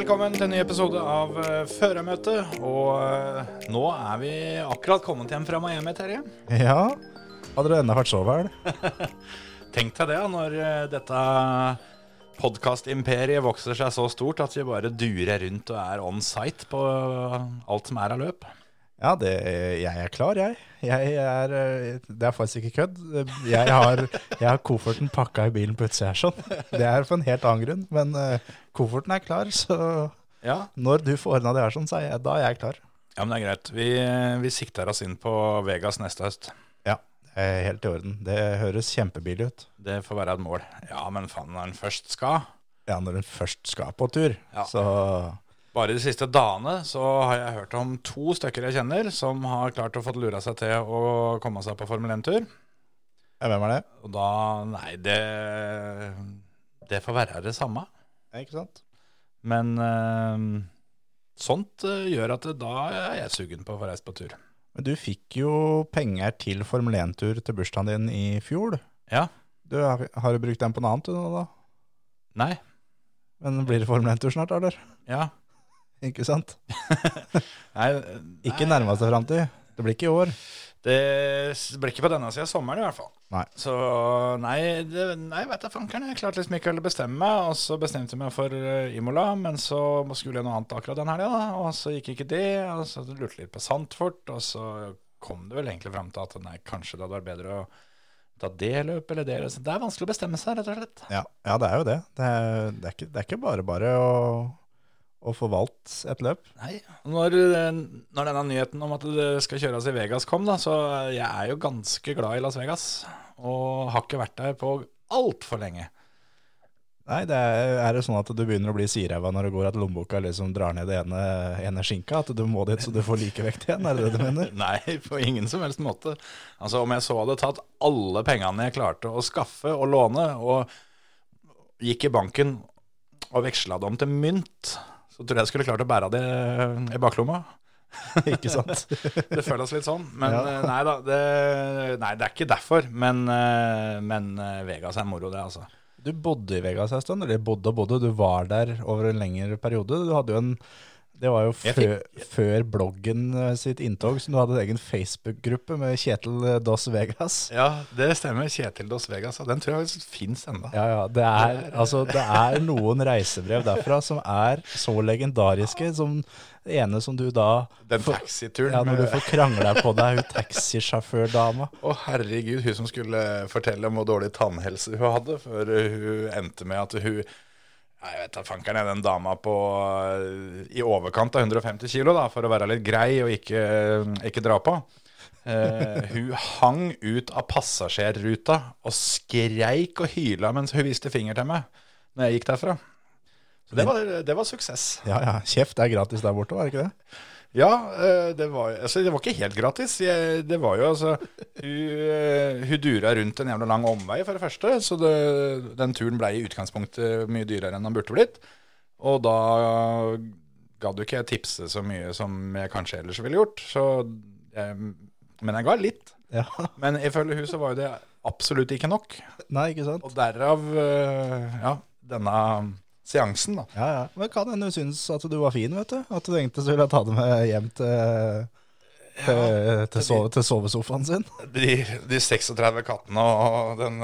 Velkommen til en ny episode av uh, Førermøtet. Og eh, nå er vi akkurat kommet hjem fra Miami, Terje. Ja, hadde du ennå vært så vel? Tenk deg det, når eh, dette podkastimperiet vokser seg så stort at vi bare durer rundt og er on site på alt som er av løp. Ja, det, jeg er klar, jeg. jeg er, eh, det er faktisk ikke kødd. Jeg har, jeg har kofferten pakka i bilen på utsida sånn. Det er for en helt annen grunn, men eh, kofferten er klar, så Ja, når du får ordna det her sånn, så er jeg, da er jeg klar. ja men det er greit. Vi, vi sikter oss inn på Vegas neste høst. Ja, det er helt i orden. Det høres kjempebillig ut. Det får være et mål. Ja, men faen, når en først skal Ja, når en først skal på tur, Ja. så Bare de siste dagene så har jeg hørt om to stykker jeg kjenner som har klart å få lura seg til å komme seg på Formel 1-tur. ja, Hvem er det? Og da Nei, det Det får være det samme. Ikke sant? Men eh, sånt eh, gjør at da er jeg sugen på å få reist på tur. Men du fikk jo penger til Formel 1-tur til bursdagen din i fjor. Ja. Du, har, har du brukt den på noe annet du nå, da? Nei. Men blir det Formel 1-tur snart, eller? Ja. Ikke sant? Nei, Ikke nei, nærmeste framtid. Det blir ikke i år. Det blir ikke på denne sida av sommeren, i hvert fall. Nei. Så nei, det, nei vet jeg fankeren. Jeg klarte liksom ikke å bestemme meg. Og så bestemte jeg meg for eh, Imola, men så skulle jeg noe annet akkurat den helga. Og så gikk ikke det. Og så lurte jeg litt på Sandfort, og så kom det vel egentlig fram til at nei, kanskje det hadde vært bedre å ta det løpet eller det. Så det er vanskelig å bestemme seg, rett og slett. Ja, ja det er jo det. Det er, det er, ikke, det er ikke bare bare å, få valgt et løp. Nei, når, når denne nyheten om at det skal kjøres i Vegas kom, da, så jeg er jo ganske glad i Las Vegas. Og har ikke vært der på altfor lenge. Nei, det er, er det sånn at du begynner å bli siræva når det går at lommeboka liksom drar ned det ene, ene skinka? At du må dit så du får likevekt igjen? Er det det du mener? Nei, på ingen som helst måte. Altså, Om jeg så hadde tatt alle pengene jeg klarte å skaffe og låne, og gikk i banken og veksla dem til mynt, så tror jeg jeg skulle klart å bære det i baklomma. Ikke sant? Det føles litt sånn. Men Ja. eh, nei da, det, nei, det er ikke derfor. Men, eh, men eh, Vegas er moro, det, altså. Du bodde i Vegas en stund, eller bodde og bodde, du var der over en lengre periode. Du hadde jo en det var jo før, før bloggen eh, sitt inntog, så du hadde en egen Facebook-gruppe med Kjetil eh, Dos Vegas. Ja, det stemmer. Kjetil Dos Vegas. Den tror jeg fins ennå. Ja, ja. Det er, altså, det er noen reisebrev derfra som er så legendariske som det ene som du da Den taxituren. Ja, når du får krangla på deg, hun taxisjåførdama. Å herregud, hun som skulle fortelle om hvor dårlig tannhelse hun hadde, før hun endte med at hun Jeg vet da fankeren, jeg, den dama på eh, i overkant av 150 kilo, da, for å være litt grei og ikke, ikke dra på. Uh, hun hang ut av passasjerruta og skreik og hyla mens hun viste finger til meg når jeg gikk derfra. Så det var, det var suksess. Ja, ja. Kjeft er gratis der borte, var det ikke det? Ja, eh, det var, altså, det var ikke helt gratis. Jeg, det var jo altså Hun, eh, hun dura rundt en jævla lang omvei, for det første. Så det, den turen ble i utgangspunktet mye dyrere enn den burde blitt. Og da gadd jo ikke jeg tipse så mye som jeg kanskje ellers ville gjort. Så jeg, men jeg ga litt. Ja. Men ifølge hun så var jo det absolutt ikke nok. Nei, ikke sant? Og derav eh, ja, denne seansen, da. Ja, ja. Men kan hende hun syns at du var fin, vet du. At du egentlig ville ta det med hjem til, til, til, sove, til sovesofaen sin. De, de 36 kattene og den,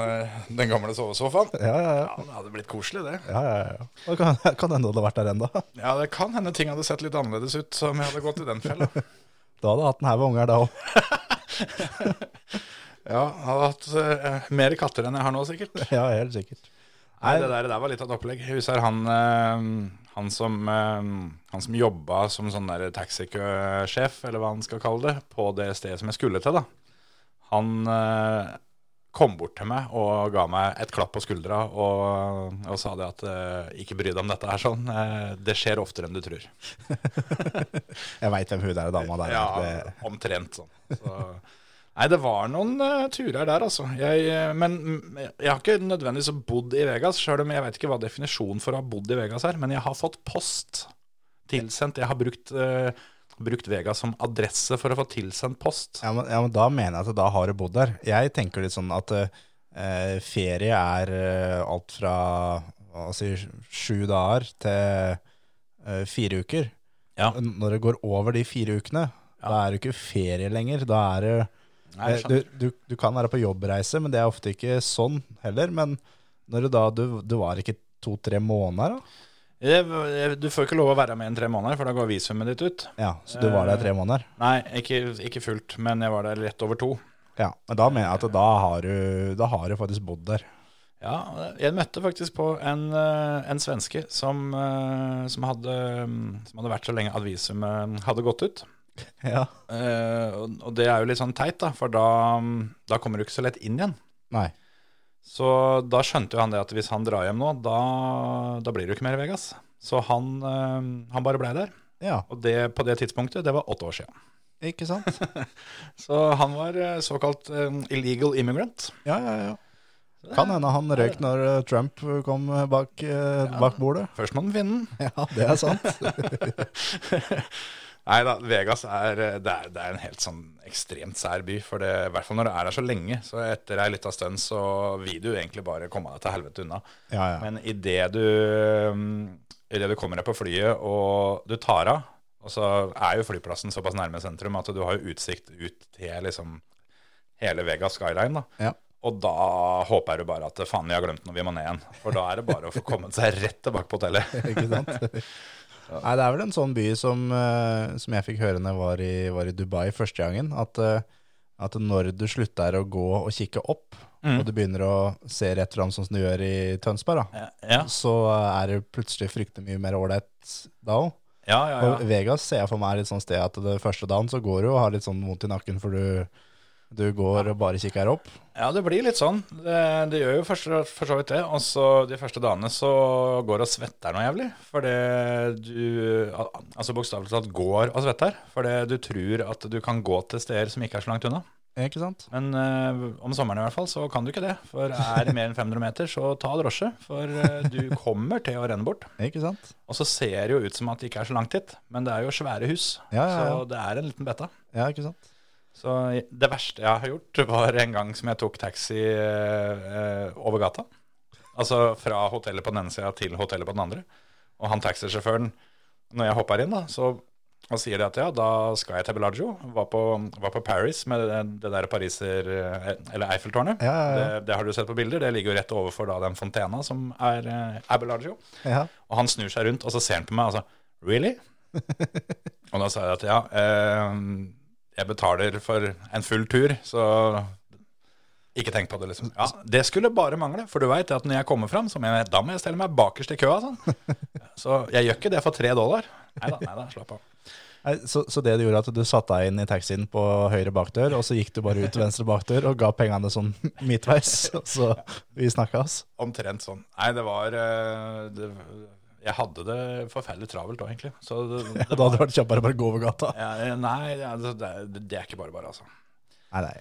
den gamle sovesofaen. Ja, ja, ja. Ja, Det hadde blitt koselig, det. ja, ja, ja. Og kan, kan hende du hadde vært der ennå. Ja, Det kan hende ting hadde sett litt annerledes ut om jeg hadde gått i den fella. Da hadde jeg hatt en haug unger da òg. Ja, hadde hatt uh, mer katter enn jeg har nå, sikkert. Ja, helt sikkert. Nei, Det der, det der var litt av et opplegg. Jeg husker han, eh, han, som, eh, han som jobba som sånn der taxikøsjef, eller hva han skal kalle det, på det stedet som jeg skulle til, da. Han eh, kom bort til meg og ga meg et klapp på skuldra og, og sa det at ikke bry deg om dette her sånn. Det skjer oftere enn du tror. Jeg veit hvem hun der dama der er. Ja, omtrent sånn. Så, nei, det var noen uh, turer der, altså. Jeg, uh, men mm, jeg har ikke nødvendigvis bodd i Vegas, sjøl om jeg vet ikke hva definisjonen for å ha bodd i Vegas er. Men jeg har fått post tilsendt. Jeg har brukt, uh, brukt Vegas som adresse for å få tilsendt post. Ja men, ja, men da mener jeg at da har du bodd der. Jeg tenker litt sånn at ferie er alt fra hva si, sju dager til fire uker. Ja. Når det går over de fire ukene, da er det ikke ferie lenger. Da er det du, du, du kan være på jobbreise, men det er ofte ikke sånn heller. Men når du da Du, du var ikke to-tre måneder, da? Du får ikke lov å være med i tre måneder, for da går visumet ditt ut. Ja, Så du var der tre måneder? Nei, ikke, ikke fullt, men jeg var der rett over to. Ja, men da mener jeg at da har du, da har du faktisk bodd der. Ja, jeg møtte faktisk på en, eh, en svenske som, eh, som, hadde, som hadde vært så lenge at visumet hadde gått ut. Ja. Uh, og, det er jo litt sånn teit, da, for da, da kommer du ikke så lett inn igjen. Nei. Så da skjønte jo han det at hvis han drar hjem nå, da, da blir det jo ikke mer i Vegas. Så han, uh, han bare blei der. Ja, Og det, på det tidspunktet, det var åtte år siden. ikke sant? Så han var eh, såkalt illegal immigrant. Ja, ja, ja. Kan hende han røyk når Trump kom bak, bak bordet. Først må den finne den. Ja, det er sant. Nei da, Vegas er, eh, det er, det er en helt sånn ekstremt sær by. For det, i hvert fall når du er der så lenge, så etter ei lita stund så vil du egentlig bare komme deg til helvete unna. Ja, ja. Men idet du, mm, i det du kommer deg på flyet og du tar av, og så er jo flyplassen såpass nærme sentrum at du har jo utsikt ut til liksom hele Vegas skyline. da. Ja. Og da håper du bare at faen, vi har glemt noe, vi må ned igjen. For da er det bare å få kommet seg rett tilbake på hotellet. Ikke sant? Nei, det er vel en sånn by som, eh, som jeg fikk høre når jeg var i, var i Dubai første gangen, at, eh, at når du slutter å gå og kikke opp, og du begynner å se rett fram sånn som du gjør i Tønsberg, da, Ja, ja, så er det plutselig fryktelig mye mer ålreit da òg. ja. ja, Og Vegas ser jeg for meg er litt sånn sted at det første dagen så går du og har litt sånn vondt i nakken, for du, du går og bare kikker opp. Ja, det blir litt sånn. Det, det gjør jo for, så- vidt det. Og så de første dagene så går og svetter noe jævlig. Fordi du Altså bokstavelig talt går og svetter. Fordi du tror at du kan gå til steder som ikke er så langt unna. Ikke sant? Men uh, om sommeren i hvert fall så kan du ikke det. For er det mer enn 500 meter, så ta drosje. For uh, du kommer til å renne bort. Ikke sant? Og så ser det jo ut som at det ikke er så langt hit, Men det er jo svære hus. Ja, ja, ja. Så det er en liten beta. Ja, ikke sant? Så det verste jeg har gjort, var en gang som jeg tok taxi eh, over gata. Altså fra hotellet på den ene sida til hotellet på den andre. Og han taxisjåføren, når jeg hopper inn, da, så han sier at ja, da skal jeg til Bellagio. Var på, var på Paris med det, det der Pariser eh, Eller Eiffeltårnet. Ja, ja, ja. Det, det har du sett på bilder. Det ligger jo rett overfor da den fontena som er, eh, er Bellagio. Ja. Og han snur seg rundt, og så ser han på meg og så Really? og da sa jeg at ja, eh, jeg betaler for en full tur, så ikke tenk på det, liksom. Ja, Det skulle bare mangle, for du veit at når jeg kommer fram, så må jeg, da må jeg stelle meg bakerst i køa. Sånn. Så jeg gjør ikke det for tre dollar. Nei da, slapp av. Nei, Så, så det du gjorde at du satte deg inn i taxien på høyre bakdør, og så gikk du bare ut til venstre bakdør og ga pengene sånn midtveis, og så vi snakkes? Omtrent sånn. Nei, det var eh, det, Jeg hadde det forferdelig travelt òg, egentlig. Så det, det Da hadde det vært kjappere å bare gå over gata. ja, Nei, ja, det, det, det er ikke bare bare, altså. Nei, nei.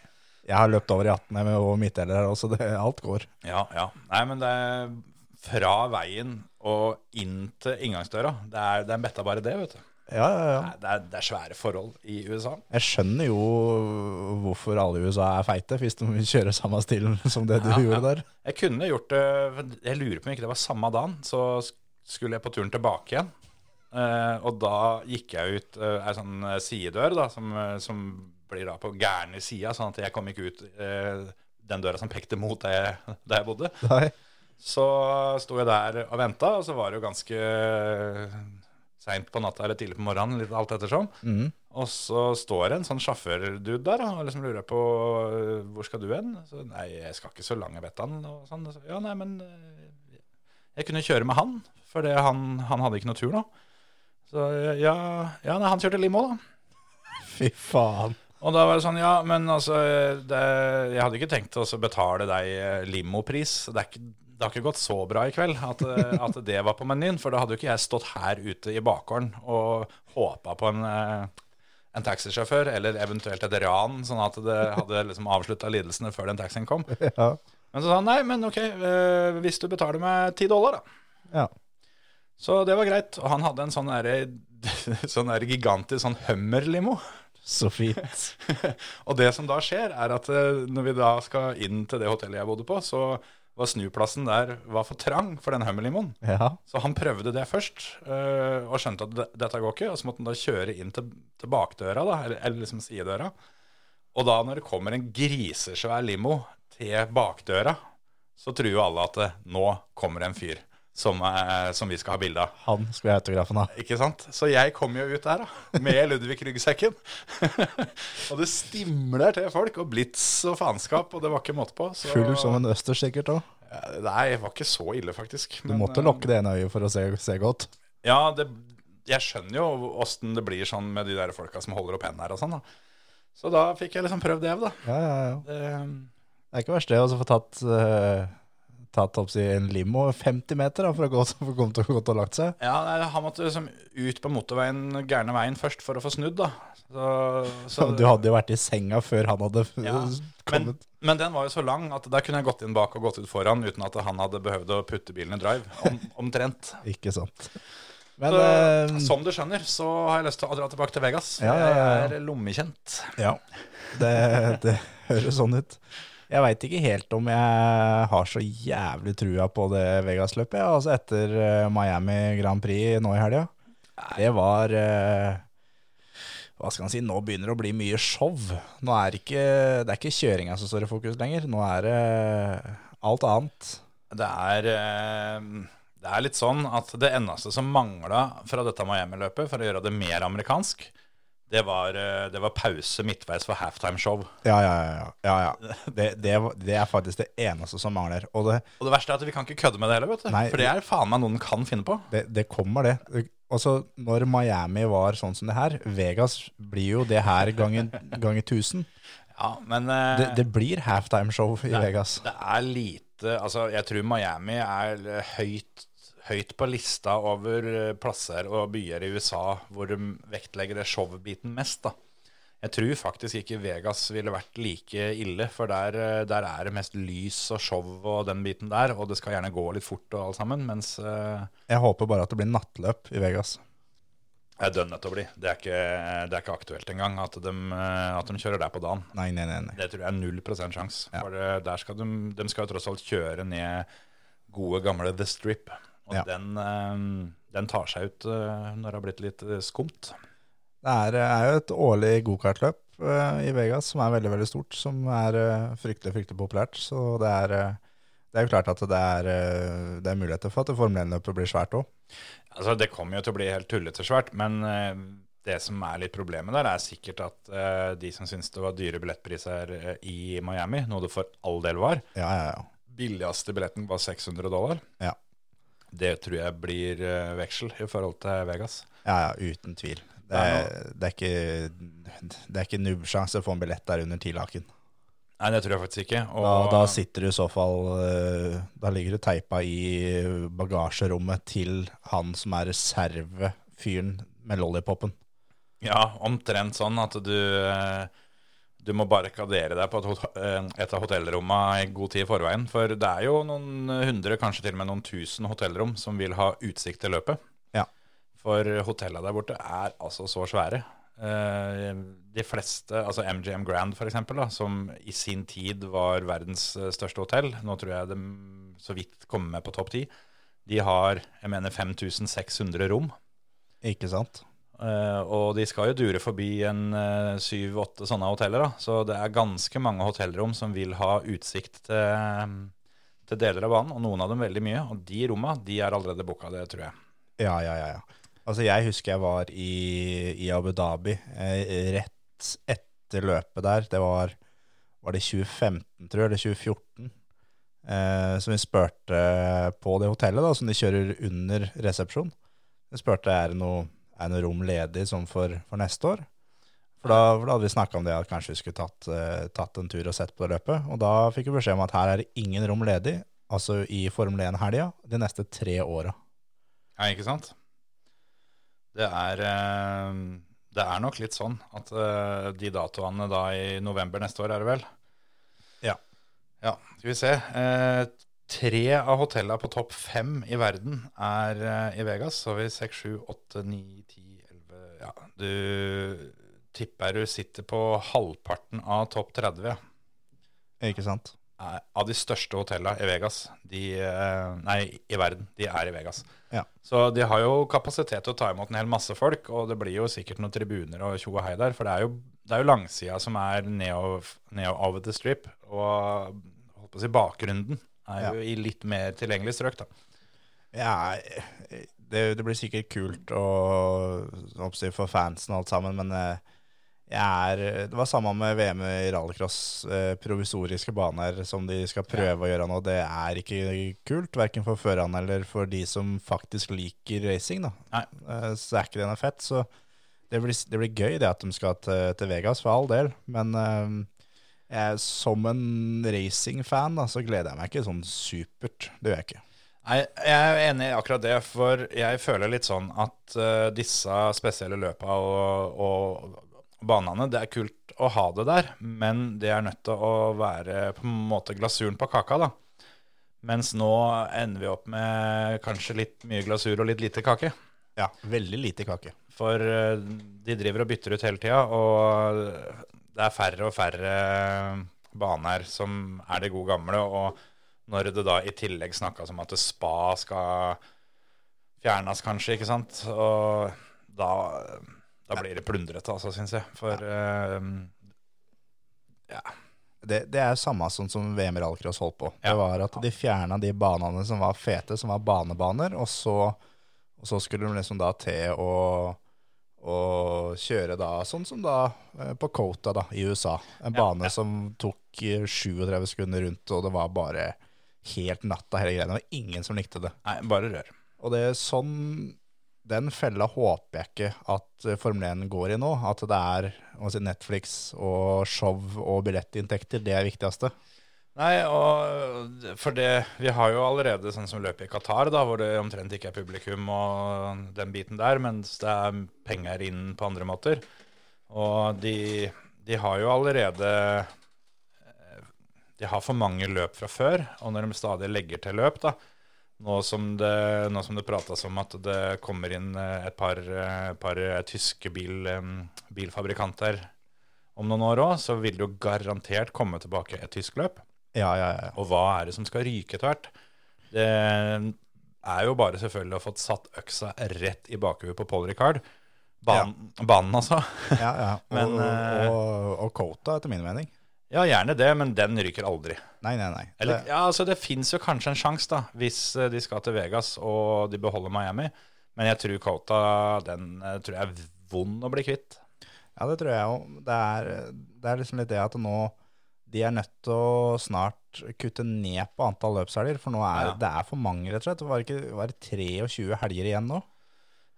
Jeg har løpt over i 18 med over midtdeler her også, det, alt går. Ja, ja. Nei, men det er fra veien og inn til inngangsdøra. Det er, det er betta bare det, vet du. Ja, ja, ja. Nei, Det er, det er svære forhold i USA. Jeg skjønner jo hvorfor alle i USA er feite, hvis de kjører samme stilen som det du Ja, gjorde der. Jeg kunne gjort det Jeg lurer på om ikke det var samme dagen. Så skulle jeg på turen tilbake igjen. Eh, og da gikk jeg ut uh, ei sånn eh, sidedør da, som, eh, som blir da på gærne sida, sånn at jeg kom ikke ut eh, den døra som pekte mot der jeg, der jeg bodde. Nei. Så sto jeg der og venta, og så var det jo ganske seint på natta eller tidlig på morgenen, litt alt ettersom. Mm. Og så står det en sånn sjåførdude der og liksom lurer på hvor skal du hen. Så, nei, jeg skal ikke så lang, vet han. Og sånn. Så, ja, nei, men jeg kunne kjøre med han, for han, han hadde ikke noe tur nå. Så ja, ja nei, han kjørte limo, da. Fy faen. Og da var det sånn, ja, men altså det, Jeg hadde ikke tenkt å betale deg eh, limopris. Det, er ikke, det har ikke gått så bra i kveld at, eh, at det var på menyen. For da hadde jo ikke jeg stått her ute i bakgården og håpa på en, eh, en taxisjåfør, eller eventuelt et ran, sånn at det hadde liksom avslutta lidelsene før den taxien kom. Ja. Men så sa han nei, men ok, eh, hvis du betaler meg ti dollar, da. ja. Så det var greit. Og han hadde en sånn derre sånn der gigantisk sånn Hummer-limo. Så fint. og det som da skjer, er at eh, når vi da skal inn til det hotellet jeg bodde på, så var snuplassen der var for trang for den Hummer-limoen. Ja. Så han prøvde det først, øh, og skjønte at det, dette går ikke. Og så måtte han da kjøre inn til, til bakdøra, da, eller, eller liksom sidedøra. Og da når det kommer en grisesvær limo til bakdøra, så tror jo alle at det, nå kommer en fyr som, eh, som vi skal ha bilde av. Han skulle jeg autografen av. Ikke sant? Så jeg kom jo ut der da, med Ludvig-ryggsekken. og det stimler til folk, og blitz og faenskap, og det var ikke måte på. Så, Full som en østers sikkert òg. Nei, det var ikke så ille, faktisk. Du måtte lukke det ene øyet for å se, se godt. Ja, det, jeg skjønner jo åssen det blir sånn med de der folka som holder opp hendene her og sånn. da. Så da fikk jeg liksom prøvd det, da. Ja, ja, ja. Det, Det er ikke verst det å få tatt, uh, tatt opp si, en limo 50 meter da, for å gå, for å komme til å gå og lagt seg. ja, nei, Han måtte liksom ut på motorveien gærne veien først for å få snudd, da. Så, så, Du hadde jo vært i senga før han hadde Ja, kommet. men den var jo så lang at der kunne jeg gått inn bak og gått ut foran uten at han hadde behøvd å putte bilen i drive. Om, omtrent. Ikke sant. Men Så, eh, som du skjønner, så har jeg lyst til å dra tilbake til Vegas. Ja, ja, ja. Jeg er lommekjent. ja, det, det høres sånn ut. Jeg veit ikke helt om jeg har så jævlig trua på det Vegas-løpet. Altså etter eh, Miami Grand Prix nå i helga. Det var eh, Hva skal man si, nå begynner det å bli mye show. Nå er ikke, det er ikke kjøringa som står i fokus lenger. Nå er det alt annet. Det er, eh, det er litt sånn at det eneste som mangla fra dette Miami-løpet for å gjøre det mer amerikansk, det var, eh, det var pause midtveis for halftimeshow. Ja, ja, ja. ja, ja. Det, det, det er faktisk det eneste som mangler. Og det, Og det verste er at vi kan ikke kødde med det heller, vet du. Nei, For det er faen meg noe den kan finne på. det, det kommer, det. Altså, når Miami var sånn som det her, Vegas blir jo det her ganger, ganger 1000. Ja, men uh, Det, det blir halftimeshow i Vegas. Det er lite Altså, jeg tror Miami er eh, høyt, høyt på lista over eh, plasser og byer i USA hvor de vektlegger det showbiten mest, da. Jeg tror faktisk ikke Vegas ville vært like ille, for der, eh, der er det mest lys og show og den biten der, og det skal gjerne gå litt fort og alt sammen, mens eh, Jeg håper bare at det blir nattløp i Vegas. det er dønn nødt til å bli. Det er ikke, det er ikke aktuelt engang at de, at de kjører der på dagen. Nei, nei, nei. nei. Det tror jeg er null prosent sjanse. Ja. For der skal de, de skal jo tross alt kjøre ned gode, gamle The Strip. Og Ja. den, eh, den tar seg ut eh, når det har blitt litt eh, skumt. Det er, er jo et årlig gokartløp i Vegas som er veldig veldig stort, som er fryktelig fryktelig populært. Så det er, det er jo klart at det er, det er muligheter for at Formel 1-løpet blir svært òg. Altså, det kommer jo til å bli helt tullete svært, men det som er litt problemet der, er sikkert at uh, de som syns det var dyre billettpriser i Miami, noe det for all del var, Ja, ja, ja. billigste billetten var 600 dollar. Ja. Det tror jeg blir eh, veksel i forhold til Vegas. Ja, ja, uten tvil. Det er er, det er ikke, det er ikke nubbsjanse å få en billett der under tilaken. Nei, det tror jeg faktisk ikke. Og, Da, da sitter du i så fall eh, Da ligger du teipa i bagasjerommet til han som er reservefyren med lollipopen. Ja, omtrent sånn at du eh, Du må barrikadere deg på et, eh, et av hotellrommene i god tid i forveien. For det er jo noen hundre, kanskje til og med noen tusen hotellrom som vil ha utsikt til løpet. Ja. For hotellene der borte er altså så svære. Eh, De fleste, altså MGM Grand da, som i sin tid var verdens eh, største hotell, nå tror jeg de så vidt kommer med på topp ti, de har jeg mener 5600 rom. Ikke sant? Eh, og de skal jo dure forbi en syv-åtte sånne hoteller. da. Så det er ganske mange hotellrom som vil ha utsikt til, til deler av banen, og noen av dem veldig mye. Og de romma de er allerede booka, det tror jeg. Ja, ja, ja. ja. Altså, jeg husker jeg var i, i Abu Dhabi eh, rett etter løpet der. Det var, var det 2015, tror jeg, eller 2014. Eh, som vi spurte på det hotellet, da, som de kjører under resepsjon. Vi spurte er det noe, er noe rom ledig sånn for, for neste år. For da, for da hadde vi snakka om det at kanskje vi skulle tatt, eh, tatt en tur og sett på det løpet. Og da fikk vi beskjed om at her er det ingen rom ledig, altså i Formel 1-helga, de neste tre åra. Ja, ikke sant? Det er, eh, det er nok litt sånn at eh, de datoene da i november neste år, er det vel? Ja. Ja, skal vi se. Tre av hotellene på topp fem i verden er eh, i Vegas. Så har vi seks, sju, åtte, ni, ti, elleve Ja, du tipper du sitter på halvparten av topp 30 ja. Ikke sant? Eh, av de største hotellene i Vegas. De, eh, nei, i verden. De er i Vegas. Ja. Så de har jo kapasitet til å ta imot en hel masse folk, og det blir jo sikkert noen tribuner og tjo og hei der. For det er jo, det er jo langsida som er neo, neo over the strip, og holdt på å si bakgrunnen er Ja. jo i litt mer tilgjengelig strøk, da. Ja, det, det blir sikkert kult og, for fansen og alt sammen, men eh, er, det var samme med VM i rallycross. Eh, provisoriske baner som de skal prøve å gjøre nå. Det er ikke kult, verken for førerne eller for de som faktisk liker racing. Da. Nei. Eh, så er ikke det noe fett. Så det blir, det blir gøy det at de skal til, til Vegas, for all del. Men jeg, som en racingfan så gleder jeg meg ikke sånn supert. Det gjør jeg ikke. Nei, jeg er enig i akkurat det, for jeg føler litt sånn at uh, disse spesielle løpa og, og banene, det er kult å ha det der, men det er nødt til å være på en måte glasuren på kaka, da. Mens nå ender vi opp med kanskje litt mye glasur og litt lite kake. Ja, veldig lite kake. For uh, de driver og bytter ut hele tida, og det er færre og færre baner som er det gode gamle. Og når det da i tillegg snakkes om at spa skal fjernes, kanskje, ikke sant, og da, da blir det plundrete, altså, syns jeg. For uh, ja. Det, det er samme sånn som VM rallcross holdt på. Ja. Det var at de fjerna de banene som var fete, som var banebaner, og så, og så skulle de liksom da til å, å kjøre da, sånn som da eh, på Cota da, i USA. En bane som tok eh, 37 sekunder rundt, og det var bare helt natta hele greia. Det var ingen som likte det. Nei, bare rør. Og det er sånn Den fella håper jeg ikke at eh, Formel 1 går i nå. At det er si, Netflix og show og billettinntekter. Det er det viktigste. Nei, og for det Vi har jo allerede sånn som løpet i Qatar, da, hvor det omtrent ikke er publikum og den biten der, mens det er penger inn på andre måter. Og de, de har jo allerede De har for mange løp fra før, og når de stadig legger til løp, da nå som det, nå som det prates om at det kommer inn et par, par tyske bil, bilfabrikanter om noen år òg, så vil det jo garantert komme tilbake et tysk løp. Ja, ja, ja. Og hva er det som skal ryke etter hvert? Det er jo bare selvfølgelig å ha fått satt øksa rett i bakhuet på Paul Ricard. Banen, banen altså. ja, ja. Og, Men, og, og, og Kota, etter min mening. Ja, gjerne det, men den ryker aldri. Nei, nei, nei. Eller, ja, altså Det fins jo kanskje en sjanse, da, hvis eh, de skal til Vegas og de beholder Miami. Men jeg tror Kota den eh, tror jeg er vond å bli kvitt. ja, det tror jeg òg. Det, det er liksom litt det at nå De er nødt til å snart kutte ned på antall løpshelger, for nå er Ja. det er for mange, rett og slett. Det var, ikke, var det 23 helger igjen nå?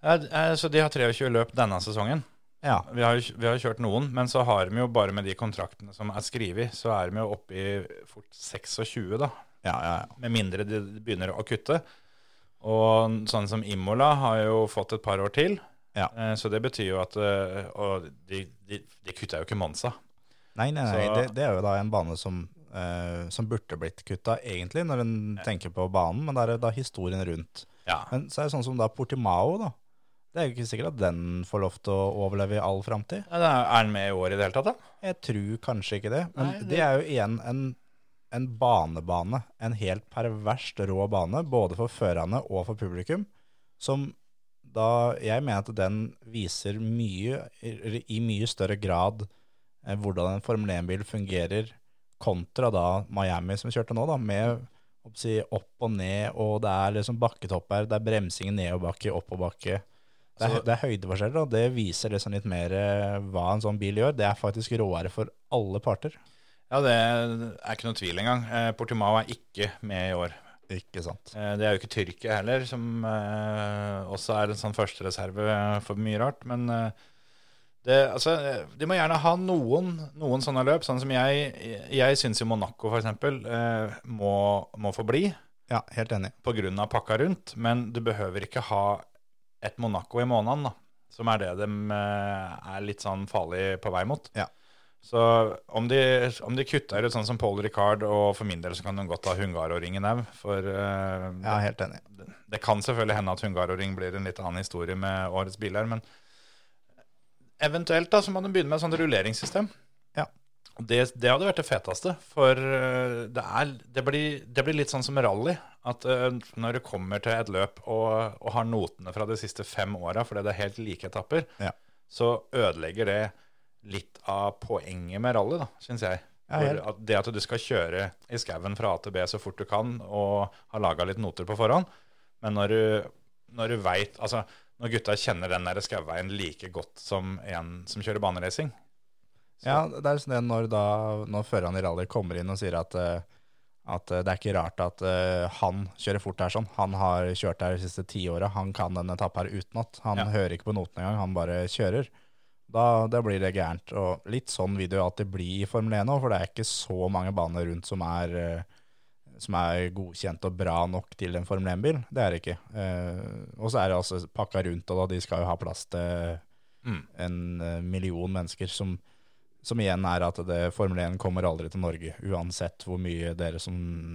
Ja, eh, så de har 23 løp denne sesongen. Ja. Vi har, jo- vi har kjørt noen, men så har vi jo bare med de kontraktene som er skrevet, så er de jo oppe i fort 26, da. Ja, ja, ja. Med mindre de begynner å kutte. Og sånn som Imola har jo fått et par år til. Ja. Eh, Så det betyr jo at eh, Og de, de, de kutta jo ikke Monza. Nei, nei, nei. Det, det er jo da en bane som, uh, som burde blitt kutta, egentlig, når en tenker på banen, men det er da historien rundt. Ja. Men så er det sånn som da Portimao, da. Det er jo ikke sikkert at den får lov til å overleve i all framtid. Ja, Er den med i år i det hele tatt, da? Jeg tror kanskje ikke det. Men Nei, det- det er jo igjen en, en banebane. En helt perverst rå bane, både for førerne og for publikum. Som da Jeg mener at den viser mye, i, mye større grad hvordan en Formel 1-bil fungerer, kontra da Miami som kjørte nå, da, med si, opp og ned, og det er liksom bakketopper, det er bremsing i nedoverbakke, oppoverbakke. Det er, det er høydeforskjeller, og det viser liksom litt mer eh, hva en sånn bil gjør. Det er faktisk råere for alle parter. Ja, det er ikke noe tvil engang. Eh, Portimao er ikke med i år. Ikke sant? Eh, Det er jo ikke Tyrkia heller, som eh, også er en sånn førstereserve for mye rart. Men eh, det, altså, de må gjerne ha noen, noen sånne løp, sånn som jeg Jeg syns jo Monaco f.eks. Eh, må, må få bli Ja, helt enig. pga. pakka rundt, men du behøver ikke ha et Monaco i måneden, da, som er det de eh, er litt sånn farlig på vei mot. Ja. Så om de, om de kutter ut sånn som Paul Ricard, og for min del så kan de godt ha Hungaroringen òg, for eh, Ja, helt enig. det kan selvfølgelig hende at Hungaroring blir en litt annen historie med årets biler, men eventuelt da så må du begynne med et sånt rulleringssystem. Ja. Det, det hadde vært det feteste, for eh, det, er, det, blir, det blir litt sånn som rally. At eh, når du kommer til et løp og, og har notene fra de siste fem åra, fordi det er helt like etapper, Ja. så ødelegger det litt av poenget med rally, da, syns jeg. For at det at du skal kjøre i skauen fra A til B så fort du kan, og har laga litt noter på forhånd, men når du, når du veit Altså, når gutta kjenner den der skauveien like godt som en som kjører baneracing Ja, det er sånn det når, da, når føreren i rally kommer inn og sier at, eh, at eh, det er ikke rart at eh, han kjører fort her sånn. Han har kjørt her de siste ti åra, han kan denne etappen her utenat. Han Ja. hører ikke på notene engang, han bare kjører. Da, da blir det gærent. Og litt sånn vil det jo alltid bli i Formel 1 nå, for det er ikke så mange baner rundt som er, eh, som er godkjent og bra nok til en Formel 1-bil. Det er det ikke. Eh, og så er det altså pakka rundt, og da de skal jo ha plass til Mm. en eh, million mennesker som som igjen er at det, Formel 1 kommer aldri til Norge, uansett hvor mye dere som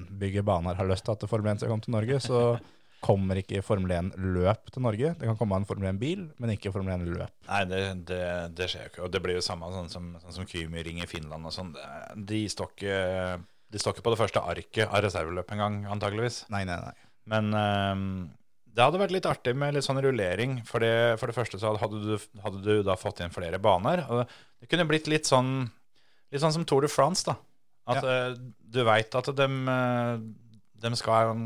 bygger baner har lyst til at Formel 1 skal komme til Norge. Så kommer ikke Formel 1-løp til Norge. Det kan komme en Formel 1-bil, men ikke Formel 1-løp. Nei, det, det, det skjer jo ikke. Og det blir jo samme sånn som, sånn som Kymi ringer i Finland og sånn. De står ikke de står ikke på det første arket av reserveløp engang, antageligvis. Nei, nei, nei. Men um, det hadde vært litt artig med litt sånn rullering. For det, for det første så hadde du, hadde du da fått inn flere baner. Og det kunne blitt litt sånn Litt sånn som Tour de France, da. At ja. du veit at de, de skal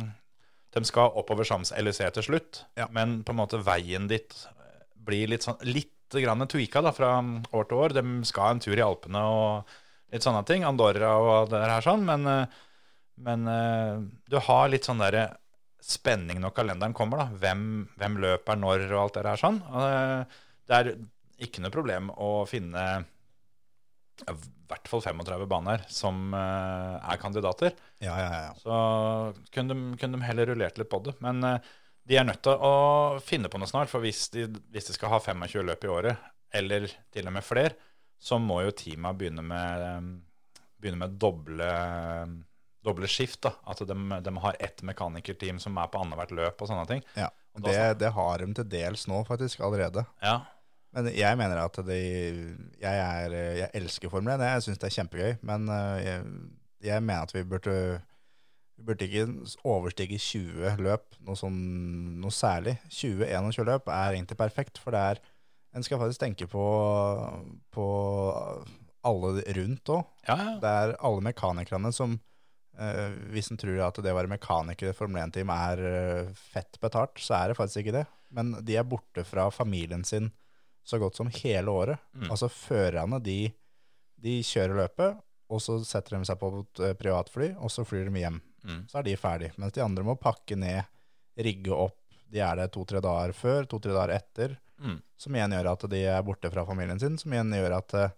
de skal oppover LEC til slutt, Ja. men på en måte veien ditt blir litt sånn litt grann tweaka da, fra år til år. De skal en tur i Alpene og litt sånne ting. Andorra og det her sånn. Men, eh, men eh, du har litt sånn derre spenning når kalenderen kommer. da. Hvem, hvem løper når og alt det der sånn. Og det- er ikke noe problem å finne i hvert fall 35 baner som eh, er kandidater. Ja, ja, ja. Så kunne de, kunne de heller rullert litt på det. Men de er nødt til å finne på noe snart. For hvis de, hvis de skal ha 25 løp i året, eller til og med flere, så må jo teama begynne med, eh, begynne med doble, doble skift. da. At de, de har ett mekanikerteam som er på annethvert løp og sånne ting. ja. Og Det, det har de til dels nå, faktisk, allerede. Ja, Men jeg mener at de, jeg, er, jeg elsker Formel 1. Jeg syns det er kjempegøy. Men eh, jeg, jeg mener at vi burde, vi burde ikke overstige 20 løp, noe, sånn, noe særlig. 20-21 løp er egentlig perfekt, for det er En skal faktisk tenke på, på alle rundt òg. ja, ja. Det er alle mekanikerne som eh, Hvis en tror at det å være mekaniker i Formel 1-team er eh, fett betalt, så er det faktisk ikke det. Men de er borte fra familien sin så godt som hele året. Mm. Altså førerne, de, de kjører løpet, og så setter de seg på et eh, privatfly, og så flyr de hjem. Mm. Så er de ferdig. Mens de andre må pakke ned, rigge opp. De er der to-tre dager før, to-tre dager etter. Mm. Som igjen gjør at de er borte fra familien sin, som igjen gjør at eh,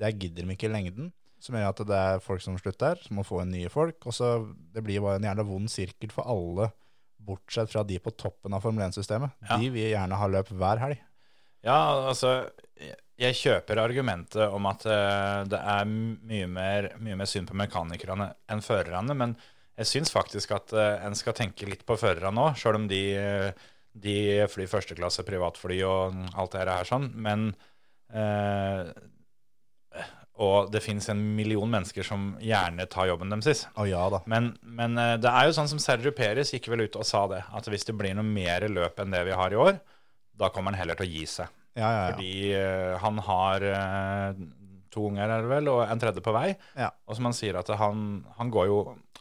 det gidder de ikke i lengden. Som gjør at det er folk som slutter, som må få inn nye folk. Og så Det blir bare en jævla vond sirkel for alle, bortsett fra de på toppen av Formel 1-systemet. Ja. De vil gjerne ha løp hver helg. Ja, altså jeg- kjøper argumentet om at eh, det er mye mer, mye mer synd på mekanikerne enn førerne, men jeg syns faktisk at eh, en skal tenke litt på førerne òg, sjøl om de, de flyr førsteklasse privatfly og alt det her sånn. Men eh, Og det fins en million mennesker som gjerne tar jobben deres. Å ja da. Men, men eh, det er jo sånn som Sergio Perez gikk vel ut og sa det, at hvis det blir noe mer løp enn det vi har i år, da kommer han heller til å gi seg. Ja, ja. Fordi eh, han har eh, to unger, er det vel, og en tredje på vei. Ja. Og som han sier, at han, han går, jo,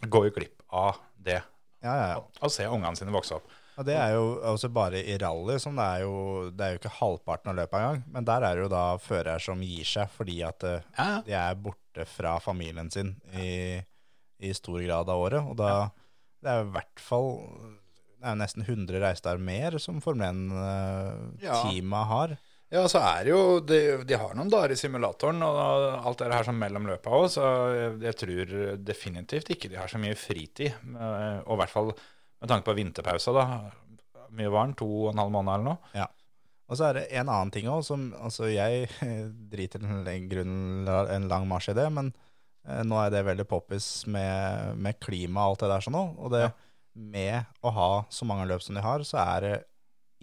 går jo glipp av det. ja, ja, ja. Å se ungene sine vokse opp. Og det er jo også bare i rally, som det er jo Det er jo ikke halvparten av løpet engang. Men der er det jo da fører som gir seg fordi at eh, Ja. de er borte fra familien sin i, i stor grad av året. Og da det er jo i hvert fall Det er jo nesten 100 reisedager mer som Formel Ja. 1-teamet har. Ja, så er det jo De, de har noen dager i simulatoren og alt det her som mellom løpa òg, så jeg, jeg tror definitivt ikke de har så mye fritid. eh, Og i hvert fall med tanke på vinterpausa, da. Mye var? To og en halv måned eller noe? Ja. Og så er det en annen ting òg, som altså jeg driter en, grunn, en lang marsj i det, men eh, nå er det veldig poppis med, med klima og alt det der sånn òg. Og det, med å ha så mange løp som de har, så er det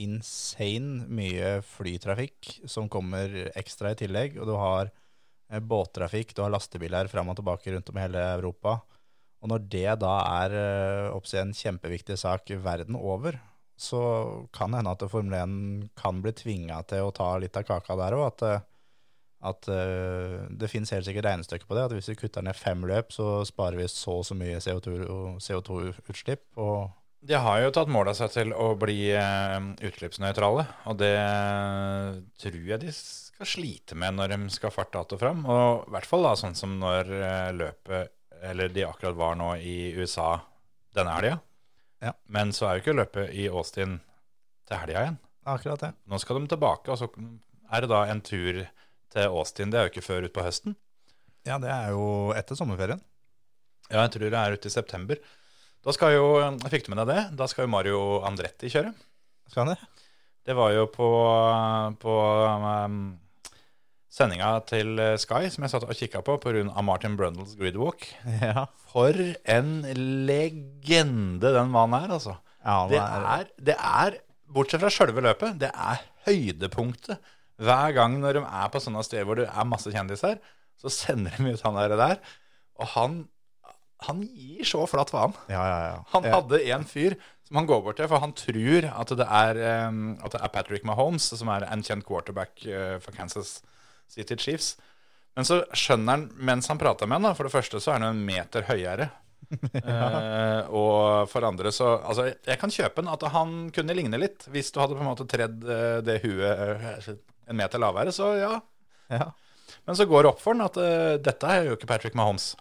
insane mye flytrafikk som kommer ekstra i tillegg. Og du har eh, båttrafikk, du har lastebiler fram og tilbake rundt om i hele Europa. Og når det da er eh, oppsi en kjempeviktig sak verden over, så kan det hende at Formel 1 kan bli tvinga til å ta litt av kaka der òg. At, eh, at eh, det finnes helt sikkert regnestykke på det. At hvis vi kutter ned fem løp, så sparer vi så og så mye CO2-utslipp. og De har jo tatt mål av seg til å bli utslippsnøytrale, og det tror jeg de skal slite med når de skal farte att og fram. Og i hvert fall da, sånn som når løpet, eller de akkurat var nå i USA denne helga. Ja. Men så er jo ikke løpet i Austin til helga igjen. akkurat det. Nå skal de tilbake, og så er det da en tur til Austin. Det er jo ikke før utpå høsten. Ja, det er jo etter sommerferien. Ja, jeg tror det er ute i september. Da skal jo, Fikk du med deg det? Da skal jo Mario Andretti kjøre. Skal han det? Det var jo på, på um, sendinga til Sky, som jeg satt og kikka på pga. Martin Brundles gridwalk. Ja. For en legende den mannen er, altså. Ja, Det er- er, det er, bortsett fra sjølve løpet, det er høydepunktet. Hver gang når de er på sånne steder hvor det er masse kjendiser, så sender de ut han der. der og han, han gir så flatt faen. Ja, ja, ja. Han hadde en fyr som han går bort til, for han tror at det er, um, at det er Patrick Mahomes, som er en kjent quarterback uh, for Kansas City Chiefs. Men så skjønner han, mens han prater med han, da, for det første så er han jo en meter høyere. Eh, og for andre så Altså, jeg kan kjøpe den at han kunne ligne litt. Hvis du hadde på en måte tredd eh, det huet eh, en meter lavere, så ja. Ja. Men så går det opp for han at uh, dette er jo ikke Patrick Mahomes.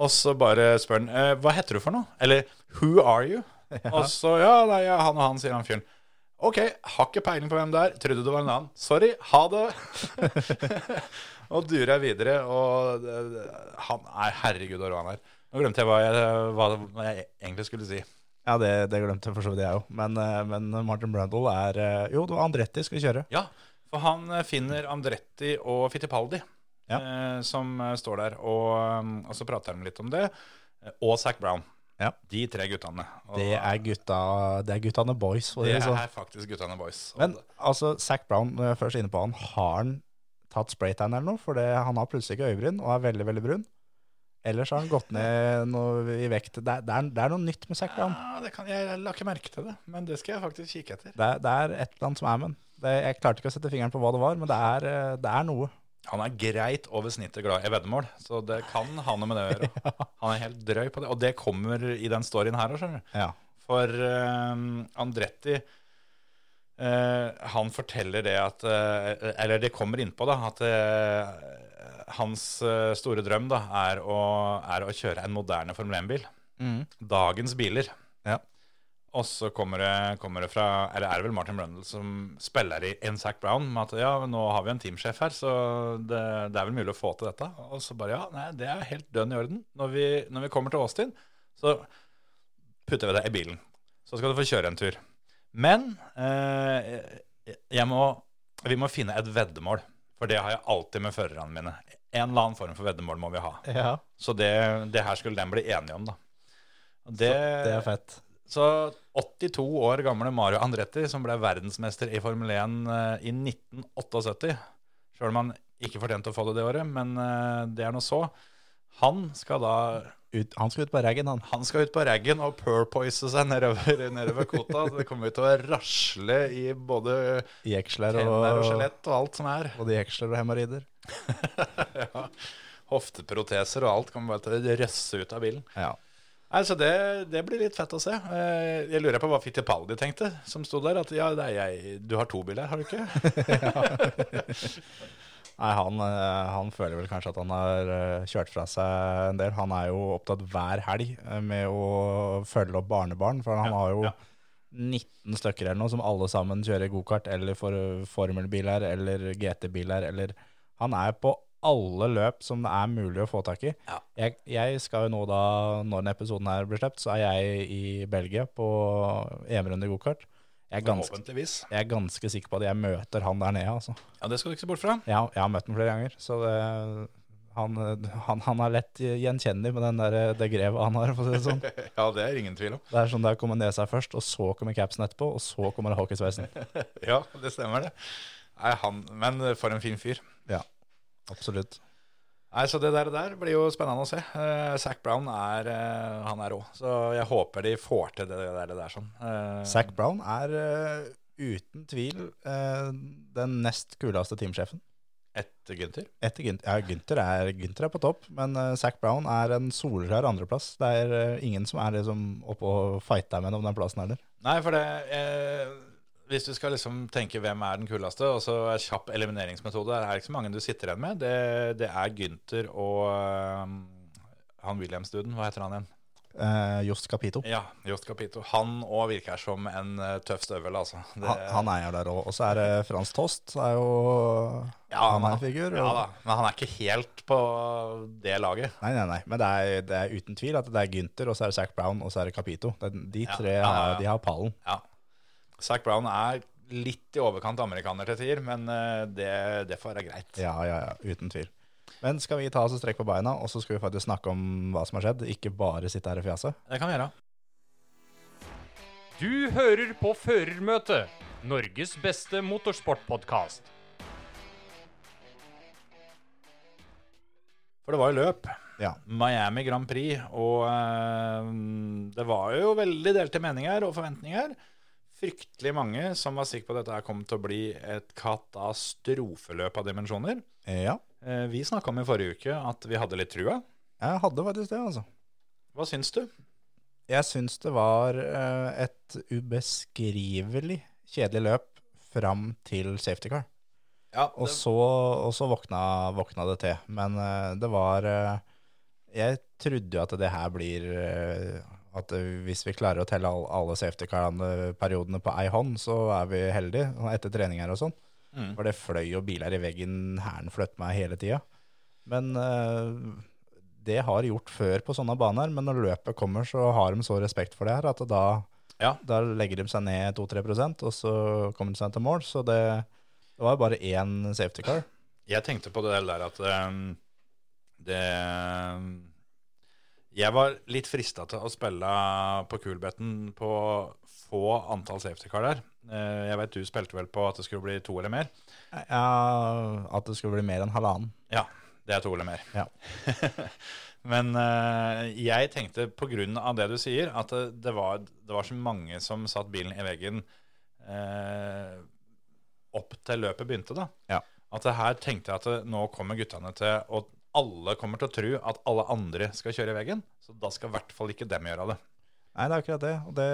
Og så bare spør han hva heter du for noe? Eller who are you? Og så ja, nei, ja, han og han, sier han fyren. Ok, har ikke peiling på hvem det er. Trodde det var en annen. Sorry, ha det. og durer jeg videre, og eh, han er herregud hvor han er. Nå glemte jeg hva jeg, hva jeg egentlig skulle si. Ja, det, det glemte for så vidt jeg òg. Men, eh, men Martin Brundle er eh, Jo, det var Andretti skal kjøre. Ja, for han finner Andretti og Fittipaldi Ja. eh, som står der, og, og så prater de litt om det. Og Zac Brown. Ja. De tre guttene. Det er gutta Det er guttene boys. Det det sånn. er faktisk guttene boys. Men altså, Zac Brown, når jeg er først inne på han, har han tatt spraytan eller noe? For det, han har plutselig ikke øyebryn og er veldig, veldig brun. Ellers har han gått ned noe i vekt. Det er, det er, det er noe nytt med Zac Brown. ja, det kan, jeg la ikke merke til det, men det skal jeg faktisk kikke etter. Det er, et eller annet som er med han. Jeg klarte ikke å sette fingeren på hva det var, men det det er noe. Han er greit over snittet glad i veddemål, så det kan ha noe med det å gjøre. Han er helt drøy på det, og det kommer i den storyen her òg, skjønner du. Ja. For uh, Andretti uh, Han forteller det at uh, Eller det kommer innpå, da, at eh, hans store drøm da, er å, er å kjøre en moderne Formel 1-bil. Dagens biler. Ja. Og så kommer det, kommer det fra Eller er det vel Martin Brundle som spiller i en Zac Brown med at ja, nå har vi en teamsjef her, så det, det er vel mulig å få til dette. Og så bare ja, nei, det er helt dønn i orden. Når vi, når vi kommer til Austin, så putter vi deg i bilen. Så skal du få kjøre en tur. Men eh, må, vi må finne et veddemål. For det har jeg alltid med førerne mine. En eller annen form for veddemål må vi ha. ja. Så det, det her skulle de bli enige om, da. Det, Det er fett. Så 82 år gamle Mario Andretti, som ble verdensmester i Formel 1 eh, i 1978 Sjøl om han ikke fortjente å få det det året, men eh, det er nå så. Han skal da Ut, han skal ut på raggen, han. han skal ut på raggen og purpoise seg nedover, nedover kota. Det kommer til å rasle i både Jeksler og, og skjelett og alt som er. Både jeksler og hemoroider. Ja. Hofteproteser og alt kommer bare til å røsse ut av bilen. Ja. Nei, så det, det blir litt fett å se. Eh, Jeg lurer på hva Fittipaldi tenkte, som sto der. At ja, det er jeg, du har to biler, har du ikke? Nei, han, eh, han føler vel kanskje at han har eh, kjørt fra seg en del. Han er jo opptatt hver helg med å følge opp barnebarn, for han Ja, har jo ja. 19 stykker eller noe som alle sammen kjører gokart eller for formelbiler eller GT-biler eller Han er på alle løp som det er mulig å få tak i. Ja. Jeg, jeg skal jo nå da, når denne episoden her blir sluppet, så er jeg i Belgia på EM-runde gokart. Jeg er, ganske, jeg er ganske sikker på at jeg møter han der nede, altså. Ja, det skal du ikke se bort fra. Jeg, jeg har møtt ham flere ganger, så det, han, han, han er lett gjenkjennelig med den der, det grevet han har, for å si det sånn. Ja, det er ingen tvil om. Det er sånn der kommer nesa først, og så kommer capsen etterpå, og så kommer hockeysveisen. Ja, det stemmer det. Nei, han, men for en fin fyr. Ja, absolutt. Nei, så Det der, der blir jo spennende å se. Uh, Zac Brown er uh, han er rå. Så jeg håper de får til det der. Det der sånn. Uh, Zac Brown er uh, uten tvil den nest kuleste teamsjefen. Etter Gunther. Etter Günther, ja, Gunther er, Günther er på topp, men Zac Brown er en solklar andreplass. Det er ingen som er liksom oppe og fighter med ham om den plassen heller. Nei, for det Hvis du skal liksom tenke hvem er den kuleste, og så er kjapp elimineringsmetode, Det er ikke så mange du sitter igjen med. Det, det er Gunther og eh, han Williams-duden. Hva heter han igjen? Eh, Jost Capito. Ja, Jost Capito. Han òg virker som en eh, tøff støvel, altså. Det, Han, han jo der òg. Og så er det Frans Tost. Er jo, ja, han er en figur. Ja og- men han er ikke helt på det laget. Nei, nei, nei. Men det er, det er uten tvil at det er Gynter, og så er det Zac Brown, og så er det Capito. De tre ja, ja, har, de har pallen. Ja. Zac Brown er litt i overkant amerikaner til tider, men eh, det, det får være greit. Ja, ja, ja. Uten tvil. Men skal vi ta oss en strekk på beina, og så skal vi faktisk snakke om hva som har skjedd? Ikke bare sitte her i fjase? Det kan vi gjøre. Du hører på Førermøtet, Norges beste motorsportpodkast. For det var jo løp. Ja. Miami Grand Prix, og øh, det var jo veldig delte meninger og forventninger. Fryktelig mange som var sikre på at dette her kom til å bli et katastrofeløp av dimensjoner. Ja, Eh, vi snakka om i forrige uke at vi hadde litt trua. jeg hadde faktisk det, altså. Hva syns du? Jeg syns det var eh, et ubeskrivelig kjedelig løp fram til safety car. Ja, Og så, og så våkna, våkna det til. Men eh, det var Jeg trodde jo at det her blir At eh, hvis vi klarer å telle alle safety car-periodene på ei hånd, så er vi heldige etter trening her og sånn. Mm. For det fløy jo biler i veggen, hæren fløt meg hele tida. Men eh, det har gjort før på sånne baner, men når løpet kommer, så har de så respekt for det her at da, Ja. da legger de seg ned 2-3% og så kommer de seg til mål. Så det, det var bare én safety car. Jeg tenkte på det der at um, det um, Jeg var litt frista til å spille på kulbetten på få antall safety car der. Eh, Jeg vet du spilte vel på at det skulle bli to eller mer. Ja, at det skulle bli mer enn halvannen. Ja, det er to eller mer. Ja. Men eh, jeg tenkte av det du sier, at det, var, det var så mange som satt bilen i veggen eh, opp til løpet begynte, da. Ja. At det her tenkte jeg at nå kommer guttene til Og alle kommer til å tro at alle andre skal kjøre i veggen. Så da skal i hvert fall ikke dem gjøre det. Nei, det er akkurat det. Og det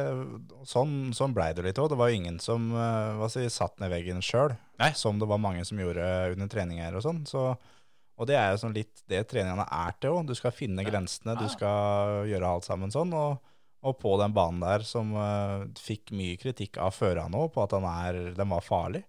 sånn sånn blei det litt òg. Det var ingen som eh, hva si, satt ned veggen sjøl, som det var mange som gjorde under treninger og sånn. Så, og det er jo sånn litt det treningene er til òg. Du skal finne grensene, du skal gjøre alt sammen sånn. Og, og på den banen der som uh, fikk mye kritikk av førerne òg, på at er, den var farlig.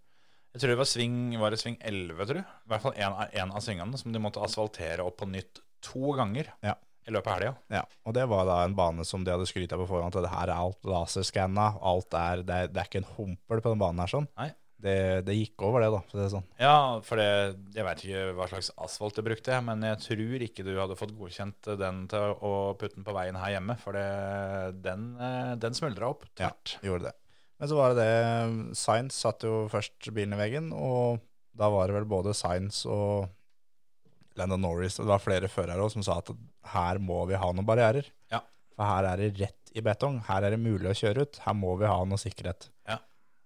Jeg tror det var sving, var det sving 11, tror jeg. I hvert fall en, en av svingene som de måtte asfaltere opp på nytt to ganger Ja. i løpet av helga. Ja, og det var da en bane som de hadde skrytt av på forhånd, at det her er alt laserskanna, alt er, det er, det er ikke en humpel på den banen her sånn. Nei. Det, det gikk over det da, for det sånn. Ja, for det, jeg veit ikke hva slags asfalt de brukte, men jeg tror ikke du hadde fått godkjent den til å putte den på veien her hjemme, for det, den, eh, den smuldra opp tvert. Gjorde det. Men så var det det, Science satt jo først bilen i veggen, og da var det vel både Science og Landon Norris, og det var flere førere også som sa at her må vi ha noen barrierer. Ja. For her er det rett i betong, her er det mulig å kjøre ut, her må vi ha noe sikkerhet. Ja.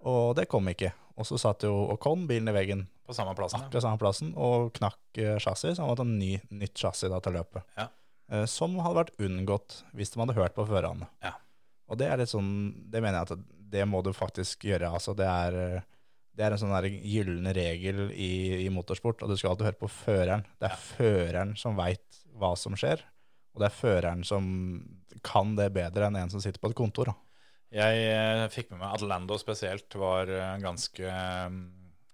Og det kom ikke. Og så satt jo Ocon bilen i veggen På samme plassen. Akkurat samme plassen, og knakk eh, chassis, så han måtte ha ny, nytt chassis da til løpet. Ja. Eh, Som hadde vært unngått hvis de hadde hørt på førerne. Ja. Og det er litt sånn, det mener jeg at det må du faktisk gjøre. Altså det er, det er en sånn gyllen regel i, i motorsport, og du skal alltid høre på føreren. Det er føreren som veit hva som skjer, og det er føreren som kan det bedre enn en som sitter på et kontor. Da. Jeg eh, fikk med meg at Lando spesielt var eh, ganske eh,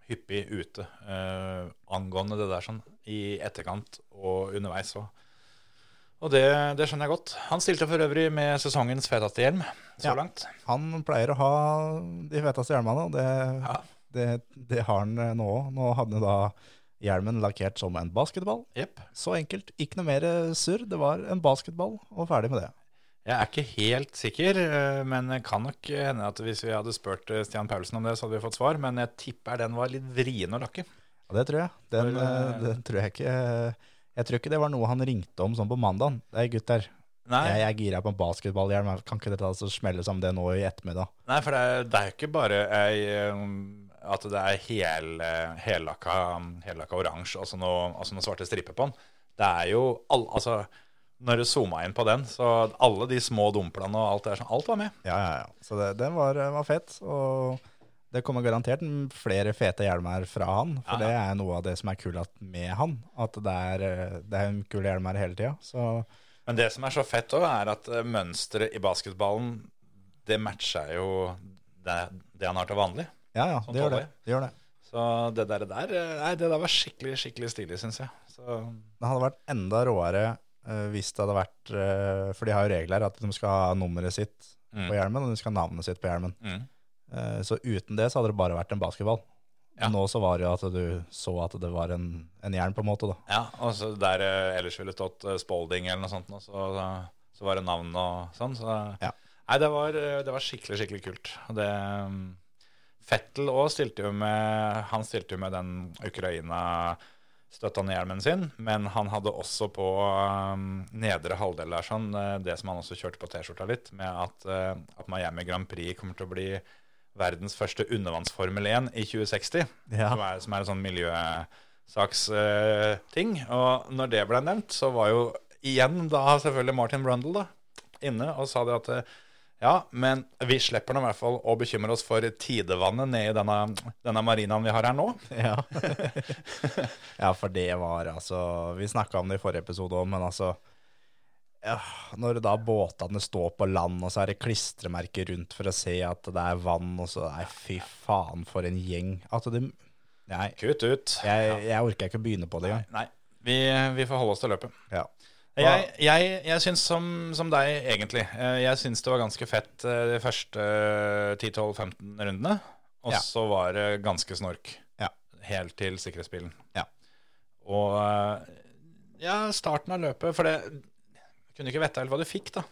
hyppig ute eh, angående det der sånn, i etterkant og underveis òg. Og det, det skjønner jeg godt. Han stilte for øvrig med sesongens feteste hjelm så Ja. langt. Han pleier å ha de feteste hjelmene, og det, Ja. det, det har han eh, nå òg. Nå hadde han da hjelmen lakkert som en basketball. Yep. Så enkelt. Ikke noe mer surr. Det var en basketball, og ferdig med det. Jeg er ikke helt sikker, eh, men det kan nok hende at hvis vi hadde spurt eh, Stian Paulsen om det, så hadde vi fått svar. Men jeg tipper den var litt vrien å lakke. Ja, det tror jeg. Den, eh, eh, den tror jeg ikke Jeg tror ikke det var noe han ringte om sånn på mandagen. Nei, gutter, Nei, jeg jeg girer på en basketballhjelm. Kan ikke dette og smelle sammen det nå i ettermiddag? nei for det er, det er ikke bare ei, um, at det er hel, hellakka, hellakka oransje og noen noe, altså noe svarte striper på den. Det er jo all, altså, Når du zooma inn på den, så alle de små dumplene og alt det der, alt var med. Ja, ja, ja. Så det, den var, var fett. Og det kommer garantert flere fete hjelmer fra han. For Ja, det er noe av det som er kult med han. At det er, eh, det er en kul hjelm her hele tida. Men det som er så fett òg, er at eh, mønsteret i basketballen, det matcher jo det, det han har til vanlig. ja, ja, det gjør det. det, gjør det. Så det der, der eh, Nei, det der var skikkelig, skikkelig stilig, syns jeg. Så Det hadde vært enda råere uh, hvis det hadde vært uh, For de har jo regler at de skal ha nummeret sitt Mm. på hjelmen, og de skal ha navnet sitt på hjelmen. mm. Eh, så uten det så hadde det bare vært en basketball. Ja. Nå så var det jo at du så at det var en, en hjelm, på en måte. da. Ja, og så der eh, ellers ville stått eh, Spalding eller noe sånt, så, så var det navn og sånn. Så Ja. Nei, det var, det var skikkelig, skikkelig kult. Det, mm, Fettel òg stilte jo med Han stilte jo med den Ukraina-støttende hjelmen sin, men han hadde også på um, nedre halvdel der sånn, det som han også kjørte på T-skjorta litt, med at, at Miami Grand Prix kommer til å bli verdens første undervannsformel 1 i 2060 Ja. som, er, som er en sånn miljøsaksting. og når det ble nevnt, så var jo igjen da selvfølgelig Martin Brundle da, inne og sa det at eh, ja, men vi slipper nå i hvert fall å bekymre oss for tidevannet nede i denne, denne marinaen vi har her nå. Ja. ja, for det var altså Vi snakka om det i forrige episode òg, men altså ja, Når da båtene står på land, og så er det klistremerker rundt for å se at det er vann, og så Nei, fy faen, for en gjeng. Altså, det Nei, Kutt ut. jeg, jeg orker ikke å begynne på det engang. Nei, vi, vi får holde oss til løpet. Ja. Jeg, jeg, jeg syns som, som deg, egentlig. Eh, Jeg syns det var ganske fett eh, de første 10-12-15 rundene. Og Ja. så var det ganske snork Ja. helt til sikkerhetsbilen. Ja. Og eh, ja, starten av løpet For det kunne ikke vite helt hva du fikk, da.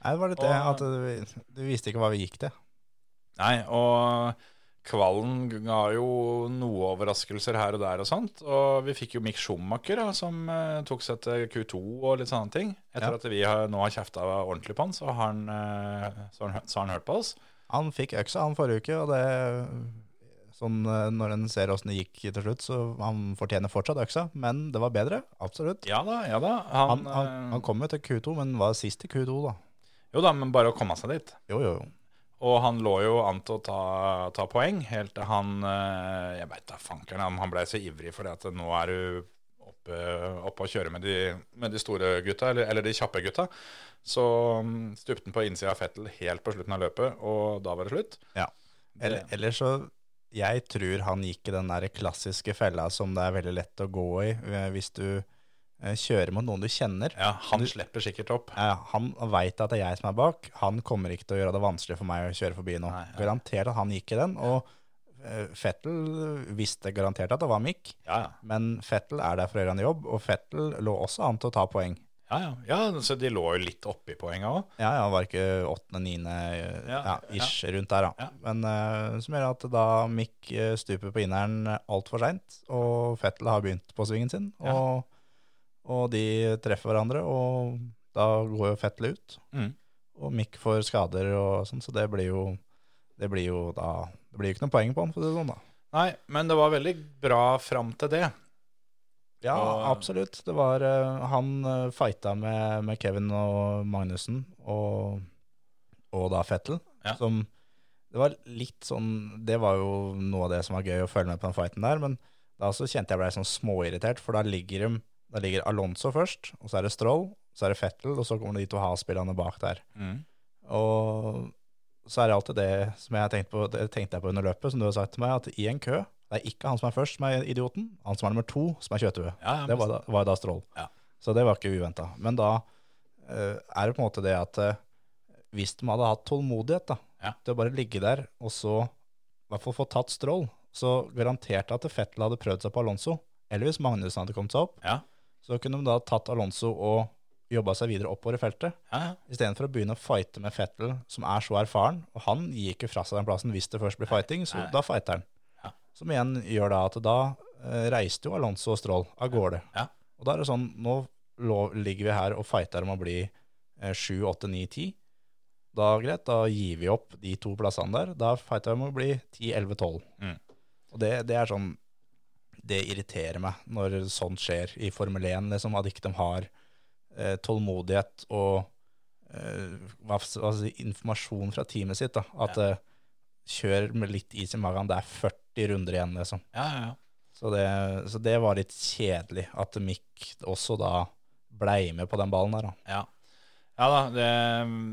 Nei, det var litt det at du, du visste ikke hva vi gikk til. Nei, og Kvallen ga jo noe overraskelser her og der og sånt. Og vi fikk jo Mick Schumacher, da, som uh, tok seg til Q2 og litt sånne ting. Etter Ja. at vi har, nå har kjefta ordentlig på han, så har han, uh, så har han, så har han hørt på oss. Han fikk øksa han forrige uke, og det Sånn eh, når en ser åssen det gikk til slutt, så han fortjener fortsatt øksa. Men det var bedre, absolutt. Ja da, ja da. Han, Han, han, eh, han kom jo til Q2, men var sist til Q2, da. Jo da, men bare å komme seg dit. Jo, jo, jo. Og han lå jo an til å ta, ta poeng, helt til han eh, Jeg veit da fankeren, han, han blei så ivrig fordi at nå er du oppe, oppe og kjører med de, med de store gutta, eller, eller de kjappe gutta. Så mm, stupte han på innsida av Fettel helt på slutten av løpet, og da var det slutt. Ja. Eller, eller så Jeg tror han gikk i den der klassiske fella som det er veldig lett å gå i eh, hvis du eh, kjører mot noen du kjenner. Ja, han slipper sikkert opp. Ja, Han veit at det er jeg som er bak. Han kommer ikke til å gjøre det vanskelig for meg å kjøre forbi nå. Nei, ja. Garantert at han gikk i den. Og eh, Fettel visste garantert at det var Mick, Ja, ja. men Fettel er der for å gjøre en jobb, og Fettel lå også an til å ta poeng. Ja, ja. ja så de lå jo litt oppi poenga òg. Ja, ja, var ikke åttende, niende, ja, Ja, ish rundt der, da. Ja. Men uh, som gjør at da Mick eh, stuper på inneren altfor seint, og Fettel har begynt på svingen sin, Ja. og, og de treffer hverandre, og da går jo Fettel ut. Mm. Og Mick får skader og sånn, så det blir jo det blir jo da Det blir jo ikke noe poeng på han, for å si det sånn, da. Nei, men det var veldig bra fram til det. Ja, Og- absolutt. Det var eh, Han uh, fighta med, med Kevin og Magnussen og, og da Fettel, Ja. som Det var litt sånn Det var jo noe av det som var gøy å følge med på den fighten der, men da så kjente jeg blei sånn småirritert, for da ligger, de, da ligger Alonso først, og så er det Stroll, så er det Fettel, og så kommer de to ha-spillerne bak der. Mm. Og så er det alltid det som jeg tenkte på, det tenkte jeg på under løpet, som du har sagt til meg, at i en kø, det er ikke han som er først som er idioten, han som er nummer to som er kjøttue. Ja, ja, det var da, var da Strål. Ja. Så det var ikke uventa. Men da eh, er det på en måte det at eh, hvis de hadde hatt tålmodighet da, til å bare ligge der, og så i hvert fall få tatt Strål, så garanterte at Fettel hadde prøvd seg på Alonso, eller hvis Magnussen hadde kommet seg opp, Ja. så kunne de da tatt Alonso og jobba seg videre oppover i feltet. Ja, ja. Istedenfor å begynne å fighte med Fettel, som er så erfaren. Og han gir ikke fra seg den plassen hvis det først blir fighting, så Nei. da fighter han. Ja. Som igjen gjør da at da eh, reiste jo Alonso og Stroll av gårde. Ja. Og da er det sånn, nå ligger vi her og fighter om å bli sju, 7, 8, 9, 10. Da greit, da gir vi opp de to plassene der. Da fighter vi om å bli 10, 11, 12. Mm. Og det, det er sånn Det irriterer meg når sånt skjer i Formel 1, liksom, at ikke de har eh, tålmodighet og eh, hva, si, informasjon fra teamet sitt. Da. At eh, kjør med litt is i magen, det er 40 runder igjen, liksom. ja, ja, ja. Så det, så det var litt kjedelig at Mick også da blei med på den ballen der. Da. Ja. Ja da, det,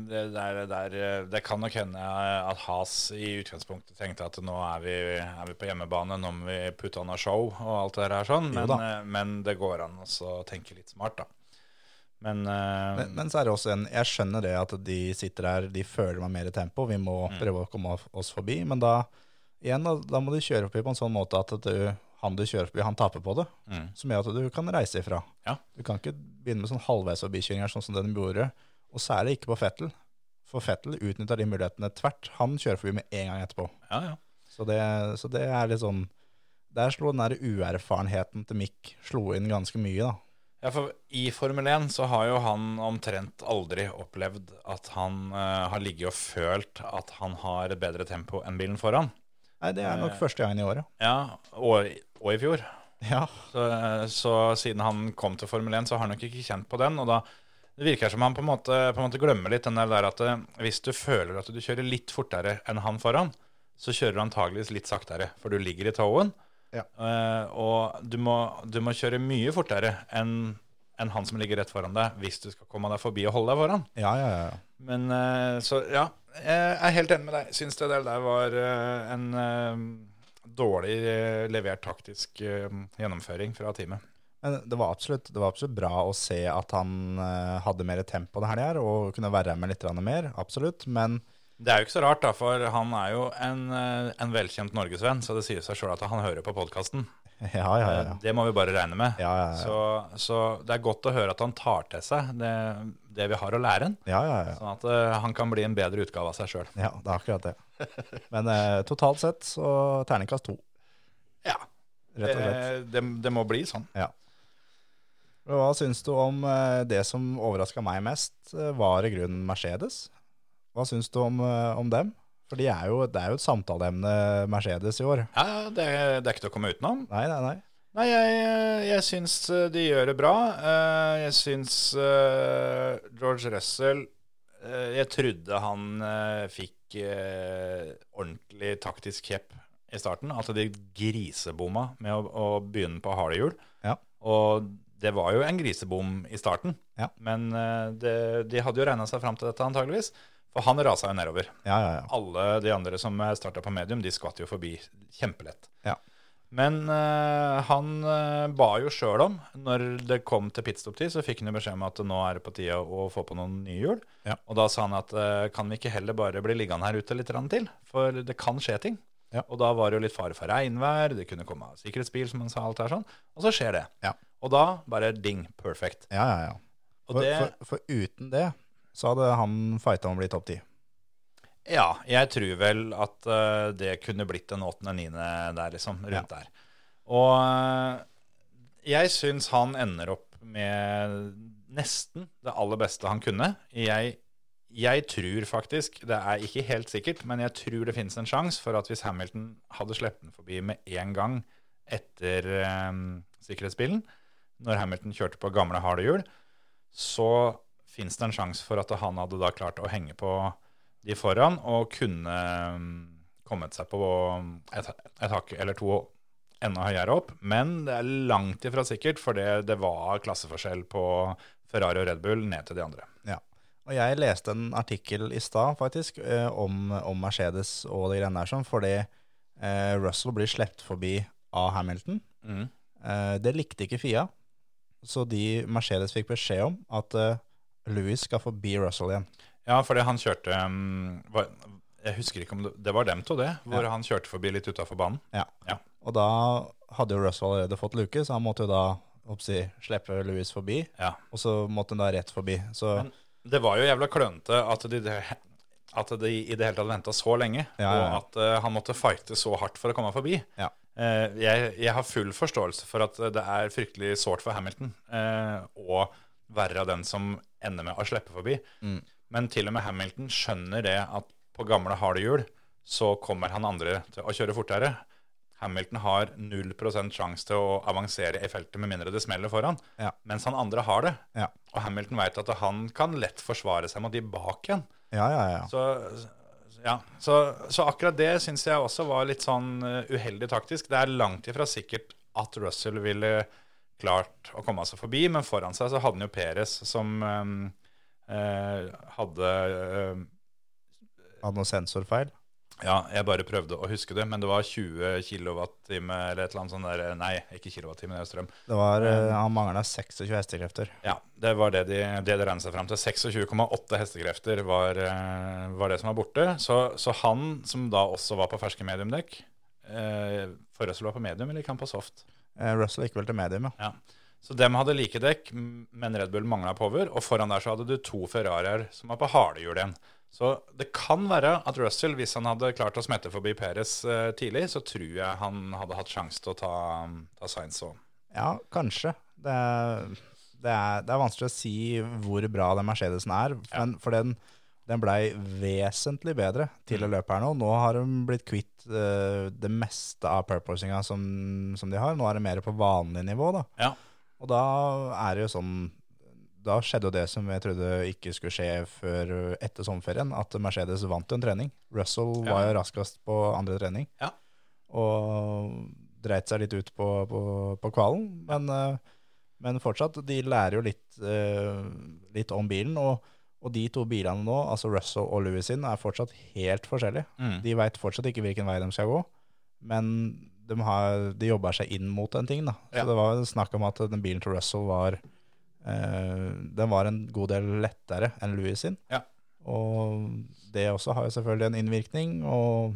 det, der, der, det kan nok hende at Has i utgangspunktet tenkte at nå er vi, er vi på hjemmebane, nå må vi putte on a show og alt det der her sånn. Men, men det går an å tenke litt smart, da. Men, eh, Men, men så er det også en Jeg skjønner det at de sitter der, de føler meg mer i tempo, vi må Mm. prøve å komme oss forbi. Men da igjen, da, da må du kjøre forbi på en sånn måte at du, han du kjører forbi, han taper på det. Mm. Som gjør at du kan reise ifra. Ja. Du kan ikke begynne med sånn halvveis forbikjøringer sånn som den gjorde. Og særlig ikke på Fettel. For Fettel utnytta de mulighetene tvert. Han kjører forbi med en gang etterpå. ja, ja. Så det, så det er litt sånn Der slo den der uerfarenheten til Mick slo inn ganske mye, da. Ja, for I Formel 1 så har jo han omtrent aldri opplevd at han uh, har ligget og følt at han har et bedre tempo enn bilen foran. Nei, det er nok Eh. første gangen i året. Ja, og, og i fjor. Ja. Så, så siden han kom til Formel 1, så har han nok ikke kjent på den. Og da det virker som han på en måte, på en måte glemmer litt den der at eh, hvis du føler at du kjører litt fortere enn han foran, så kjører du antageligvis litt saktere, for du ligger i towen. Ja. Eh, og du må, du må kjøre mye fortere enn enn han som ligger rett foran deg, hvis du skal komme deg forbi og holde deg foran. Ja, ja, ja. Men så ja, jeg er helt enig med deg. Syns det der var eh, en eh, dårlig eh, levert taktisk eh, gjennomføring fra teamet. Men det var, absolutt, det var absolutt bra å se at han eh, hadde mer tempo det her, og kunne være med litt mer. Absolutt. Men Det er jo ikke så rart, da, for han er jo en, eh, en velkjent norgesvenn, så det sier seg sjøl at han hører på podkasten. ja, ja, ja. Det må vi bare regne med. Ja, ja, ja. Så, så det er godt å høre at han tar til seg det, det vi har å lære han, ja, ja, ja. sånn at uh, han kan bli en bedre utgave av seg sjøl. ja det er akkurat det. Men uh, totalt sett så terningkast to, Ja, rett og slett. det, det, det må bli sånn. Ja. Hva syns du om eh, det som overraska meg mest, eh, var i grunnen Mercedes? Hva syns du om, eh, om dem? For de er jo, det er jo et samtaleemne Mercedes i år. Ja, det, det er ikke til å komme utenom. Nei, nei, nei. Nei, jeg, jeg syns eh, de gjør det bra. Eh, Jeg syns eh, George Russell Jeg trodde han fikk ordentlig taktisk kjepp i starten. At de grisebomma med å, å begynne på harde hjul. Ja. Og det var jo en grisebom i starten, Ja. men det, de hadde jo regna seg fram til dette antageligvis. For han rasa jo nedover. Ja, ja, ja. Alle de andre som starta på medium, de skvatt jo forbi kjempelett. Ja. Men uh, han uh, ba jo sjøl om, når det kom til pitstop-tid, så fikk han jo beskjed om at nå er det på tide å få på noen nye hjul. Ja. Og da sa han at uh, kan vi ikke heller bare bli liggende her ute litt til? For det kan skje ting. Ja. Og da var det jo litt fare for regnvær, det kunne komme sikkerhetsbil, som han sa, alt her sånn. Og så skjer det. Ja. Og da bare ding, perfect. ja, ja, ja. Og For, det for, for uten det så hadde han fighta om å bli topp ti. Ja, jeg tror vel at uh, det kunne blitt en åttende-niende der, liksom. Rundt Ja. der. Og uh, jeg syns han ender opp med nesten det aller beste han kunne. Jeg, jeg tror faktisk, det er ikke helt sikkert, men jeg tror det finnes en sjanse for at hvis Hamilton hadde sluppet den forbi med en gang etter um, sikkerhetsbilen, når Hamilton kjørte på gamle harde hjul, så fins det en sjanse for at han hadde da klart å henge på de foran og kunne um, kommet seg på et, et hakk eller to enda høyere opp. Men det er langt ifra sikkert, for det, det var klasseforskjell på Ferrari og Red Bull ned til de andre. Ja. Og jeg leste en artikkel i stad, faktisk, eh, om, om Mercedes og de greiene der sånn, fordi eh, Russell blir sluppet forbi av Hamilton. Mm. Eh, det likte ikke Fia, så de Mercedes fikk beskjed om at eh, Louis skal forbi Russell igjen. Ja, fordi han kjørte um, var, Jeg husker ikke om det, det var dem to, det. Hvor Ja. han kjørte forbi litt utafor banen. Ja. Ja. Og da hadde jo Russell allerede fått luke, så han måtte jo da oppsi, slippe Louis forbi, Ja. og så måtte han da rett forbi. Så Men det var jo jævla klønete at de, at de i det hele tatt venta så lenge, og at uh, han måtte fighte så hardt for å komme forbi. Ja. Uh, jeg, jeg har full forståelse for at det er fryktelig sårt for Hamilton eh, å være den som ender med å slippe forbi. Mm. Men til og med Hamilton skjønner det at på gamle harde hjul så kommer han andre til å kjøre fortere. Hamilton har 0% sjanse til å avansere i feltet med mindre det smeller foran, Ja. mens han andre har det. ja, Og Hamilton vet at han kan lett forsvare seg mot de bak igjen. ja, ja. ja. Så, ja, så, så akkurat det syns jeg også var litt sånn eh, uheldig taktisk. Det er langt ifra sikkert at Russell ville klart å komme seg forbi, men foran seg så hadde han jo Perez som eh, hadde eh, Hadde noen sensorfeil. Ja, jeg bare prøvde å huske det, men det var 20 kWt eller et eller annet sånt der Nei, ikke kWt, det er strøm. Det var, eh, han mangla 26 hestekrefter. Ja, det var det de, det de regnet seg fram til. 26,8 hestekrefter var, eh, var det som var borte. Så, så han, som da også var på ferske mediumdekk eh, For Russell var på medium, eller gikk han på soft? Eh, Russell gikk vel til medium, ja. Ja. Så dem hadde like dekk, men Red Bull mangla power. Og foran der så hadde du to Ferrarier som var på halehjul igjen. Så det kan være at Russell, hvis han hadde klart å smette forbi Perez eh, tidlig, så tror jeg han hadde hatt sjanse til å ta, ta Sainz òg. Ja, kanskje. Det er, det, er, det er vanskelig å si hvor bra den Mercedesen er, men, for den, den blei vesentlig bedre til Mm. å løpe her nå. Nå har de blitt kvitt uh, det meste av purposinga som, som de har. Nå er det mer på vanlig nivå, da. Ja. Og da er det jo sånn Da skjedde jo det som jeg trodde ikke skulle skje før etter sommerferien, at Mercedes vant en trening. Russell var jo raskest på andre trening Ja. og dreit seg litt ut på, på, på kvalen. Men, eh, men fortsatt, de lærer jo litt, eh, litt om bilen. Og, og de to bilene nå, altså Russell og Lewis sin, er fortsatt helt forskjellige. Mm. De veit fortsatt ikke hvilken vei de skal gå, men de, har, de jobber seg inn mot en ting. da. Så Ja. det var snakk om at den bilen til Russell var eh, Den var en god del lettere enn Louis sin. Ja. Og det også har jo selvfølgelig en innvirkning. Og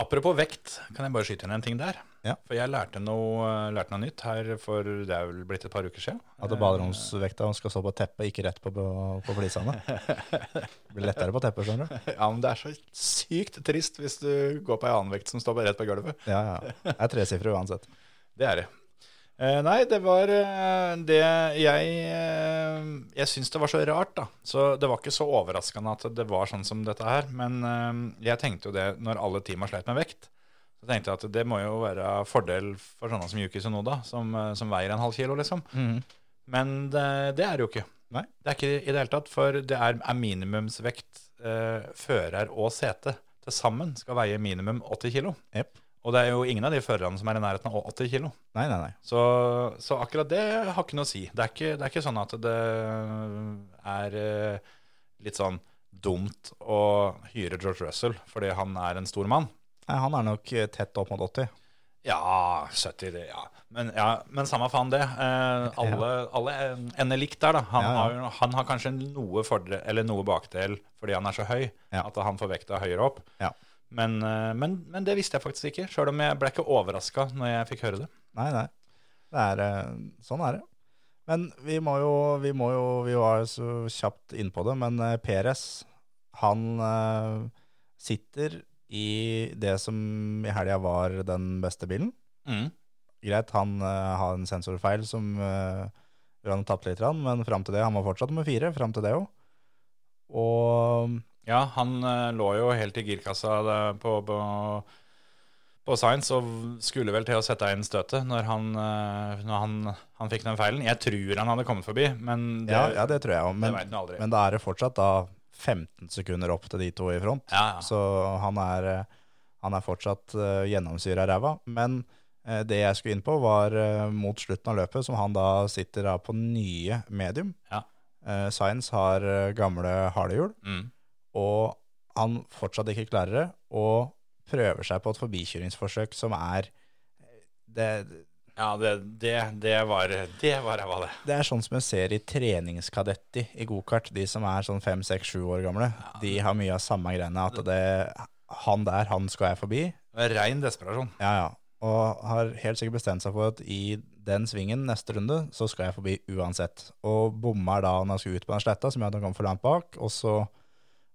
Apropos vekt, kan jeg bare skyte inn en ting der? Ja. For jeg lærte noe, lærte noe nytt her for det er vel blitt et par uker siden. at baderomsvekta skal stå på teppet, ikke rett på, på, flisene. Det blir lettere på teppet, skjønner du. Ja, men det er så sykt trist hvis du går på ei annen vekt som står rett på gulvet. Ja, ja. Det er tresifre uansett. Det er det. Eh, nei, det var eh, det jeg eh, Jeg syns det var så rart, da. Så det var ikke så overraskende at det var sånn som dette her. Men jeg tenkte jo det når alle teama sleit med vekt. Så tenkte jeg at det må jo være fordel for sånne som Yuki Sonoda, som, som veier en halv kilo, liksom. Men det, det er det jo ikke. Nei. Det er ikke i det hele tatt, for det er, er minimumsvekt eh, fører og sete til sammen skal veie minimum 80 kilo. Jepp. Og det er jo ingen av de førerne som er i nærheten av 80 kilo. Nei, nei, nei. Så, så akkurat det har ikke noe å si. Det er ikke, det er ikke sånn at det er eh, litt sånn dumt å hyre George Russell fordi han er en stor mann. nei. Han er nok eh, tett opp mot 80. Ja, 70, det, ja. Men, ja, men samme faen det. Eh, alle, alle ender likt der, da. Han, Ja, ja. Har, han har kanskje noe, fordre, eller noe bakdel fordi han er så høy, at han får vekta høyere opp. Ja. Men, eh, men, men det visste jeg faktisk ikke, sjøl om jeg ble ikke overraska når jeg fikk høre det. Nei, nei. Det er, eh, sånn er det. Men vi må jo, vi må jo, vi var så kjapt inn på det, men eh, Peres, han sitter i det som i helga var den beste bilen. Mm. Greit, han har en sensorfeil som gjør han tapt litt, men fram til det, han var fortsatt nummer fire, fram til det òg. Og Ja, han eh, lå jo helt i girkassa på, på, på Science og skulle vel til å sette inn støtet når han, eh, når han, han fikk den feilen. Jeg tror han hadde kommet forbi, men det, ja, ja, det tror jeg òg. Men, men da er det fortsatt da 15 sekunder opp til de to i front. ja, ja. Så han er, eh, han er fortsatt uh, gjennomsyra ræva. Men uh, det jeg skulle inn på, var uh, mot slutten av løpet, som han da sitter da på nye medium. Ja. Uh, Science har gamle halehjul, Mm. Og han fortsatt ikke klarer det, og prøver seg på et forbikjøringsforsøk som er det, Ja, det, det, det var Det var ræva, det. det er sånn som jeg ser i treningskadetti i gokart, de som er sånn fem, seks, sju år gamle. De har mye av samme greiene, at det, han der, han skal jeg forbi. Rein desperasjon. Ja, ja. Og har helt sikkert bestemt seg for at i den svingen neste runde, så skal jeg forbi uansett. Og bommer da når han skal ut på den sletta, som gjør at han kommer for langt bak, og så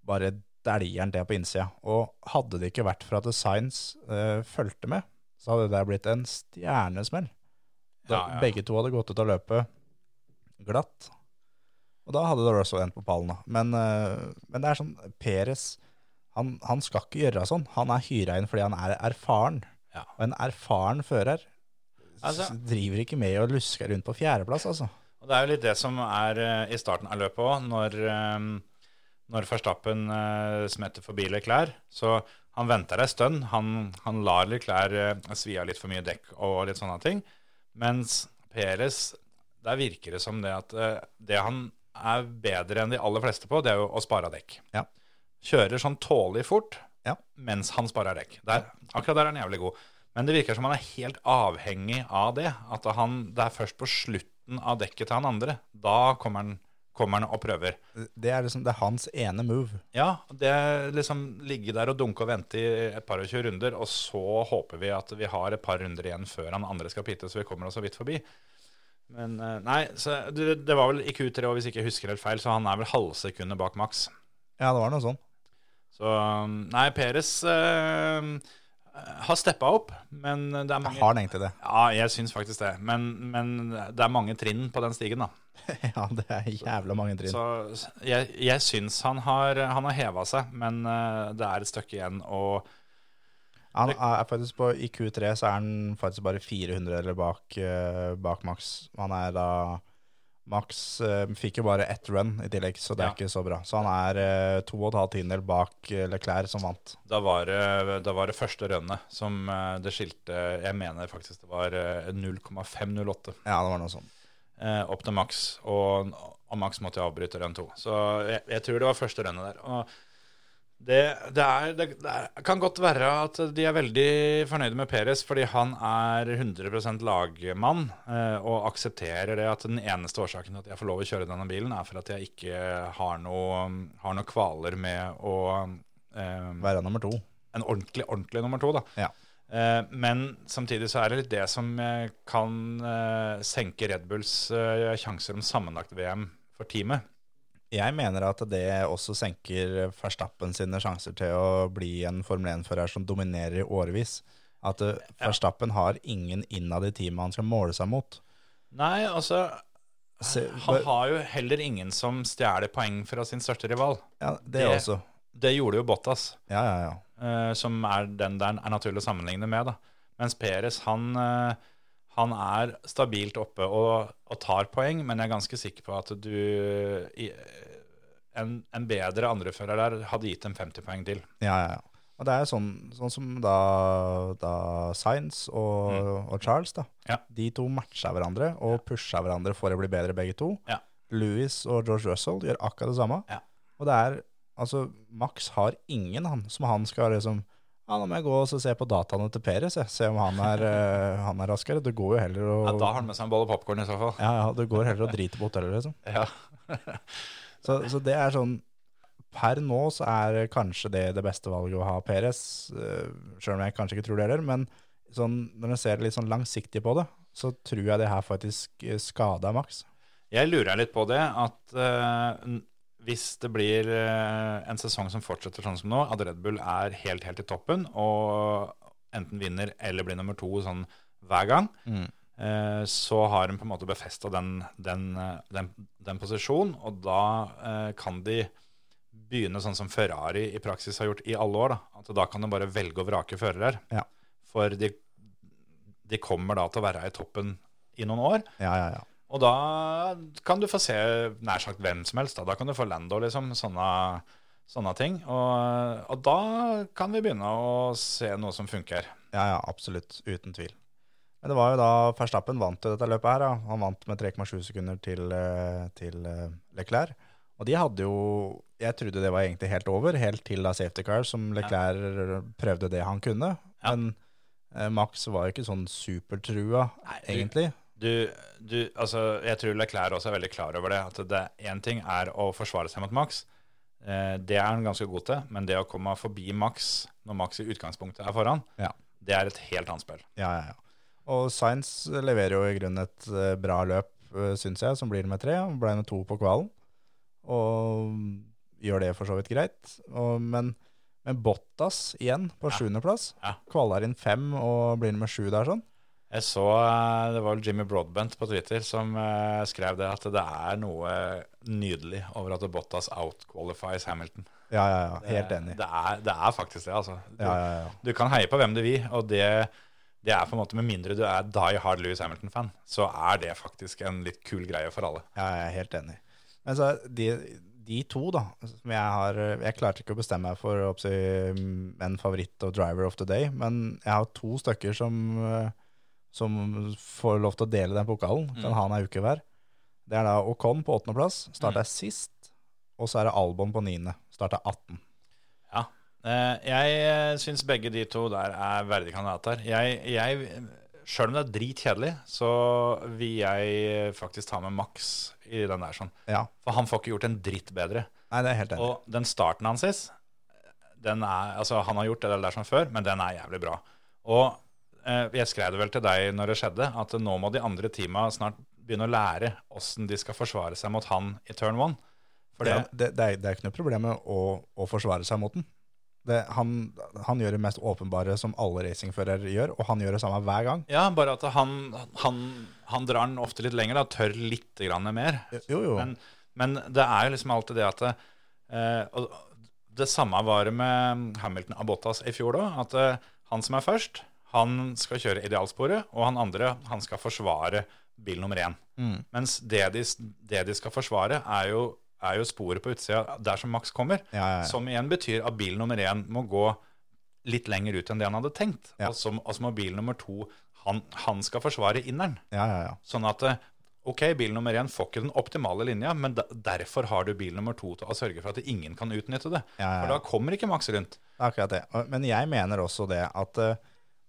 bare dæljer han det på innsida. Og hadde det ikke vært for at Science uh, fulgte med, så hadde det der blitt en stjernesmell. Da Ja, ja. Begge to hadde gått ut av løpet glatt. Og da hadde det Russell endt på pallen. Men, uh, men det er sånn Peres han, han skal ikke gjøre sånn. Han er hyra inn fordi han er erfaren. Ja. Og en erfaren fører Altså- driver ikke med å luske rundt på fjerdeplass, altså. Og det er jo litt det som er uh, i starten av løpet òg, når, eh, når Verstappen eh, smetter forbi Leclerc. Så han venter ei stund. Han, han lar Leclerc eh, svi av litt for mye dekk og litt sånne ting. Mens Perez, der virker det som det at eh, det han er bedre enn de aller fleste på, det er jo å spare dekk. Ja. Kjører sånn tålelig fort Ja. mens han sparer dekk. Der, akkurat der er han jævlig god. Men det virker som han er helt avhengig av det. At han, det er først på slutten av dekket til han andre. Da kommer han, kommer han og prøver. Det er liksom det er hans ene move. Ja, det liksom ligge der og dunke og vente i et par og tjue runder, og så håper vi at vi har et par runder igjen før han andre skal pite, så vi kommer oss så vidt forbi. Men eh, nei, så det, var vel i Q3, og hvis jeg ikke husker helt feil, så han er vel halvsekundet bak maks. Ja, det var noe sånn. Så nei, Peres eh, har steppa opp, men det er mange Har han egentlig det? Ja, jeg syns faktisk det. Men, men det er mange trinn på den stigen, da. ja, det er jævla mange trinn. Så jeg, jeg syns han har, han har heva seg, men eh, det er et stykke igjen. Og Han er faktisk på, I Q3 så er han faktisk bare 400 eller bak, eh, bak Max. Han er da Max eh, fikk jo bare ett run i tillegg, så det er Ja. ikke så bra. Så han er uh, to og et halvt tiendedel bak Leclerc, som vant. da var det, da var det første runnet som det skilte Jeg mener faktisk det var eh, 0,508 Ja, det var noe sånt. Eh, opp til maks, og, og maks måtte jeg avbryte rønn to. Så jeg, jeg tror det var første rønnet der. Og det, det, er, det, det kan godt være at de er veldig fornøyde med Peres, fordi han er 100 lagmann eh, og aksepterer det at den eneste årsaken til at jeg får lov å kjøre denne bilen, er for at jeg ikke har noe, har noe kvaler med å eh, Være nummer to. en ordentlig, ordentlig nummer to. da. Ja. Eh, men samtidig så er det litt det som kan eh, senke Red Bulls eh, sjanser om sammenlagt VM for teamet. Jeg mener at det også senker Verstappen sine sjanser til å bli en Formel 1-fører som dominerer i årevis. At Verstappen Verstappen har ingen innad i teamet han skal måle seg mot. Nei, altså Han har jo heller ingen som stjeler poeng fra sin største rival. ja, det, det- også. Det gjorde jo Bottas, Ja, ja, ja. Eh, som er den der er naturlig å sammenligne med. da. Mens Peres, han, eh, han er stabilt oppe og, og tar poeng, men jeg er ganske sikker på at du en, en bedre andrefører der hadde gitt dem 50 poeng til. Ja, ja, ja. Og det er sånn, sånn som da, da Science og, og Charles, da. Mm. Ja. De to matcha hverandre og pusha hverandre for å bli bedre, begge to. Ja. Louis og George Russell gjør akkurat det samme. Ja. Og det er Altså, Max har ingen han som han skal liksom Ja, nå må jeg gå og se på dataene til Peres. Se om han er, eh, han er raskere. Det går jo heller å Ja, da har han med seg en bolle popkorn i så fall. ja, ja, det går heller å drite på hotellet, liksom. Ja. Så, så det er sånn Per nå så er kanskje det det beste valget å ha Peres, uh, sjøl om jeg kanskje ikke tror det heller. Men sånn, når jeg ser litt sånn langsiktig på det, så tror jeg det her faktisk skader skada Max. Jeg lurer litt på det, at eh, n- hvis det blir eh, en sesong som fortsetter sånn som nå, at Red Bull er helt, helt i toppen, og enten vinner eller blir nummer to sånn hver gang, mm. så har de på en måte befesta den, den, eh, den, den posisjonen, og da eh, kan de begynne sånn som Ferrari i praksis har gjort i alle år. Da. At da kan de bare velge å vrake førere. Ja. For de, de kommer da til å være i toppen i noen år. Ja, ja, ja. Og da kan du få se nær sagt hvem som helst. Da, da kan du få Lando, liksom. Sånne, sånne ting. Og, og da kan vi begynne å se noe som funker. Ja, ja, absolutt. Uten tvil. Men det var jo da Verstappen vant til dette løpet her. Ja. Han vant med 3,7 sekunder til, eh, til eh, Leclerc. Og de hadde jo Jeg trodde det var egentlig helt over, helt til da safety car, som Leclerc prøvde det han kunne. Ja. Men eh, Max var jo ikke sånn supertrua, Nei, egentlig. Du, du, du, altså, jeg tror Leclerc også er veldig klar over det. At det én ting er å forsvare seg mot Max. Eh, det er han ganske god til. Men det å komme forbi Max når Max i utgangspunktet er foran, Ja. det er et helt annet spill. Ja, ja, ja. Og Sainz leverer jo i grunnen et eh, bra løp, syns jeg, som blir med tre. Han ble med to på kvalen, og gjør det for så vidt greit. Og, men, men Bottas igjen på Ja. Ja. Kvaler inn fem og blir med sju der, sånn. Jeg så eh, det var vel Jimmy Broadbent på Twitter som eh, skrev det at det er noe nydelig over at Bottas outqualifies Hamilton. Ja, ja, ja. Helt enig. Det er, det er faktisk det, altså. Du, Ja, ja, ja. du kan heie på hvem du vil, og det, det er på en måte med mindre du er die hard Louis Hamilton-fan, så er det faktisk en litt kul greie for alle. Ja, jeg er helt enig. Men så de, de to, da, som jeg har Jeg klarte ikke å bestemme meg for å si, en favoritt og driver of the day, men jeg har to stykker som, eh, som får lov til å dele den pokalen. Kan ha en uke hver. Det er da Ocon på åttendeplass, starta sist. Og så er det Albon på niende, starta 18. Ja. Eh, Jeg syns begge de to der er verdige kandidater. Jeg, jeg, Sjøl om det er dritkjedelig, så vil jeg faktisk ta med Max i den der. sånn. Ja. For han får ikke gjort en dritt bedre. Nei, det er helt enig. Og den starten hans den er, altså Han har gjort det der som før, men den er jævlig bra. Og eh, jeg skrev det vel til deg når det skjedde, at nå må de andre teama snart begynne å lære åssen de skal forsvare seg mot han i turn one. For det, det, det, er, det er ikke noe problem med å, å forsvare seg mot den. Det, han, han gjør det mest åpenbare som alle racingførere gjør, og han gjør det samme hver gang. Ja, bare at han, han, han drar den ofte litt lenger, da, tør litt grann mer. Jo, jo. Men, men det er jo liksom alltid det at eh, Det samme var det med Hamilton Abotas i fjor da. At eh, han som er først, han skal kjøre idealsporet, og han andre han skal forsvare bil nummer én. Mm. Mens det de, det de skal forsvare, er jo, er jo sporet på utsida der som Max kommer. Ja, ja, ja. Som igjen betyr at bil nummer én må gå litt lenger ut enn det han hadde tenkt. Og så må bil nummer to han, han skal forsvare inneren. ja, ja, ja. Sånn at eh, ok, bil nummer én får ikke den optimale linja, men derfor har du bil nummer to til å sørge for at ingen kan utnytte det. For da kommer ikke Max rundt. Det er akkurat det. Men jeg mener også det at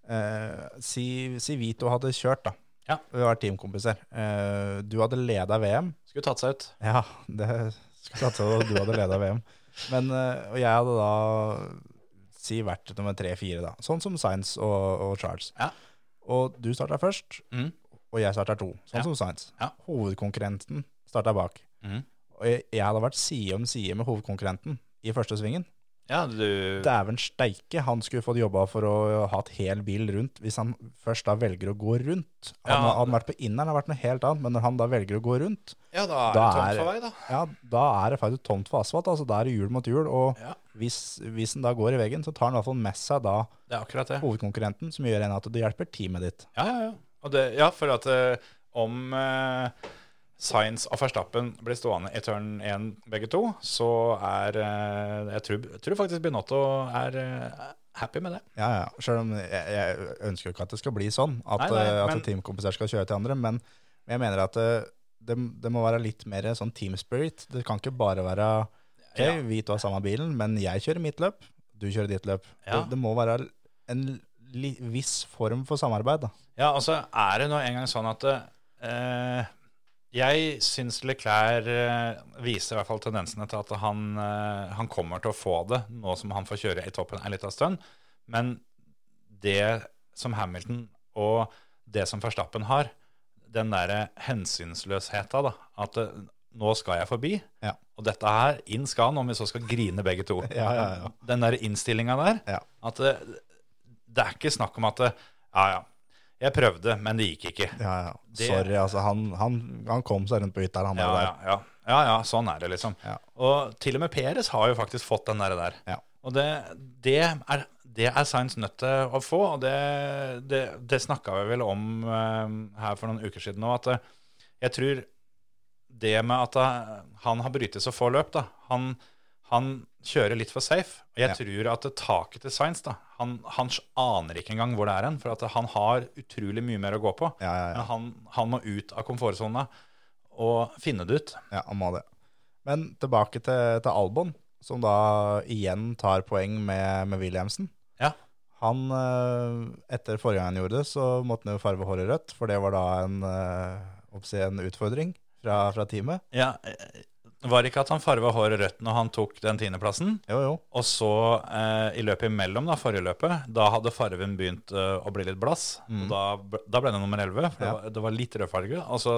eh, si, si Vito hadde kjørt, da. Ja. Vi var teamkompiser. Eh, du hadde leda VM. Skulle tatt seg ut. Ja, det skulle tatt seg at du hadde leda VM. Men, eh, og jeg hadde da si vært nummer tre-fire, da. Sånn som Science og, og Charles. Ja. Og du starta først, mm. og jeg starta to. Sånn Ja. som Science. Ja. Hovedkonkurrenten starta bak. Mm. Og jeg, jeg hadde vært side om side med hovedkonkurrenten i første svingen. Ja, du Dæven steike, han skulle fått jobba for å ha et hel bil rundt, hvis han først da velger å gå rundt. Hadde Ja. Hadde vært på inneren, hadde vært noe helt annet, men når han da velger å gå rundt, Ja, da er Da det tomt for vei, da. ja, da er det faktisk tomt for asfalt. Altså, da er det hjul mot hjul. Og Ja. hvis, hvis han da går i veggen, så tar han i hvert fall med seg da hovedkonkurrenten, som gjør en at det hjelper teamet ditt. Ja, ja, ja. Og det, ja, for at eh, om uh, Science og Verstappen blir stående i turn 1 begge to, så er eh, jeg, tror, jeg tror faktisk Binotto er eh, happy med det. Ja, ja. Selv om jeg, jeg ønsker jo ikke at det skal bli sånn, at, Nei, nei, eh, at men- teamkompiser skal kjøre til andre, men jeg mener at det, det må være litt mer sånn team spirit. Det kan ikke bare være Ok, Ja. vi to har samme bilen, men jeg kjører mitt løp, du kjører ditt løp. Ja. Det, det må være en viss form for samarbeid, da. Ja, altså er det nå engang sånn at eh, jeg syns Leclerc eh, viser i hvert fall tendensene til at han, eh, han kommer til å få det nå som han får kjøre i toppen en liten stund. Men det som Hamilton og det som Verstappen har, den derre hensynsløsheta, da, at eh, nå skal jeg forbi, Ja. og dette her, inn skal han, om vi så skal grine begge to. Ja, ja, ja. Den der innstillinga der, at det, det er ikke snakk om at ja, ja, jeg prøvde, men det gikk ikke. Ja, ja. Det- Sorry, altså. Han, han, han kom seg rundt på hytta, han Ja, der. ja, ja, ja, ja sånn er det liksom. Og til og med Peres har jo faktisk fått den der. der. Ja. Og det, det, er, det er Science nødt til å få, og det, det, det snakka vi vel om uh, her for noen uker siden nå, at uh, jeg tror det med at uh, han har brytet så få løp, da, han, han kjører litt for safe. Og jeg tror at taket til Science da, Han, han aner ikke engang hvor det er hen, for at han har utrolig mye mer å gå på. Ja, ja, ja. Men han, han må ut av komfortsona og finne det ut. Ja, han må det. Men tilbake til, til Albon, som da igjen tar poeng med, med Williamsen. Ja. Han, eh, etter forrige gang han gjorde det, så måtte han jo farve håret rødt, for det var da en, eh, en utfordring fra, fra teamet. Ja, var det ikke at han farga håret rødt når han tok den tiendeplassen? Jo, jo. Og så eh, i løpet imellom, da, forrige løpet, da hadde farven begynt eh, å bli litt blass. Og da, da ble det nummer 11, for det, Ja. var, det var litt rødfarge. Og så,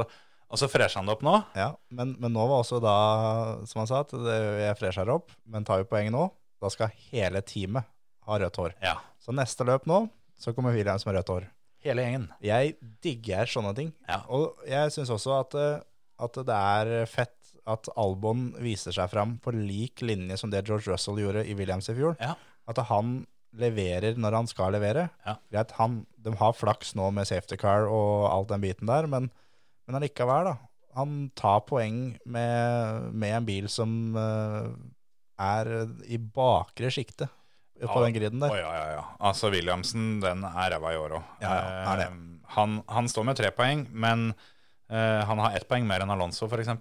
og så fresher han det opp nå. Ja, men, men nå var også da, som han sa, at det, jeg fresher opp, men tar jo poeng nå. Da skal hele teamet ha rødt hår. Ja, Så neste løp nå, så kommer Williams med rødt hår. hele gjengen. Jeg digger sånne ting. Ja. Og jeg syns også at, eh, at det er fett at Albon viser seg fram på lik linje som det George Russell gjorde i Williams i fjor. Ja. At han leverer når han skal levere. Ja. Greit, han, de har flaks nå med safety car og alt den biten der, men, men allikevel, da. Han tar poeng med, med en bil som uh, er i bakre sjiktet på Ja. den griden der. Å, ja, ja, ja. Altså, Williamsen, den er ræva i år òg. Ja, ja, er han, han står med tre poeng, men uh, han har ett poeng mer enn Alonso, f.eks.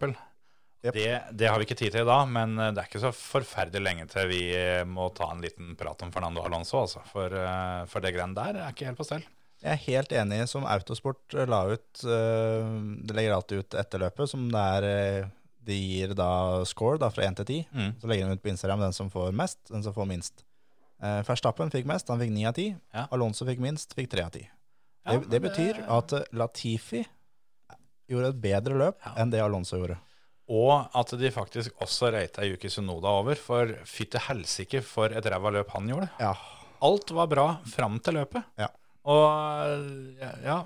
Jep. Det, det har vi ikke tid til i dag, men eh, det er ikke så forferdelig lenge til vi eh, må ta en liten prat om Fernando Alonso, altså. For, eh, for det greiene der er ikke helt på stell. Jeg er helt enig som Autosport la ut Det legger alltid ut etter løpet, som det er De gir da score da fra 1 til 10. Mm. Så legger de ut på Instagram den som får mest, den som får minst. Verstappen fikk mest, han fikk 9 av 10. Ja. Alonso fikk minst, fikk 3 av 10. Ja, det, det betyr at Latifi gjorde et bedre løp Ja. enn det Alonso gjorde. Og at de faktisk også rata Yuki Sunoda over, for fytte helsike for et ræva løp han gjorde. Ja, Alt var bra fram til løpet. Ja. Og ja,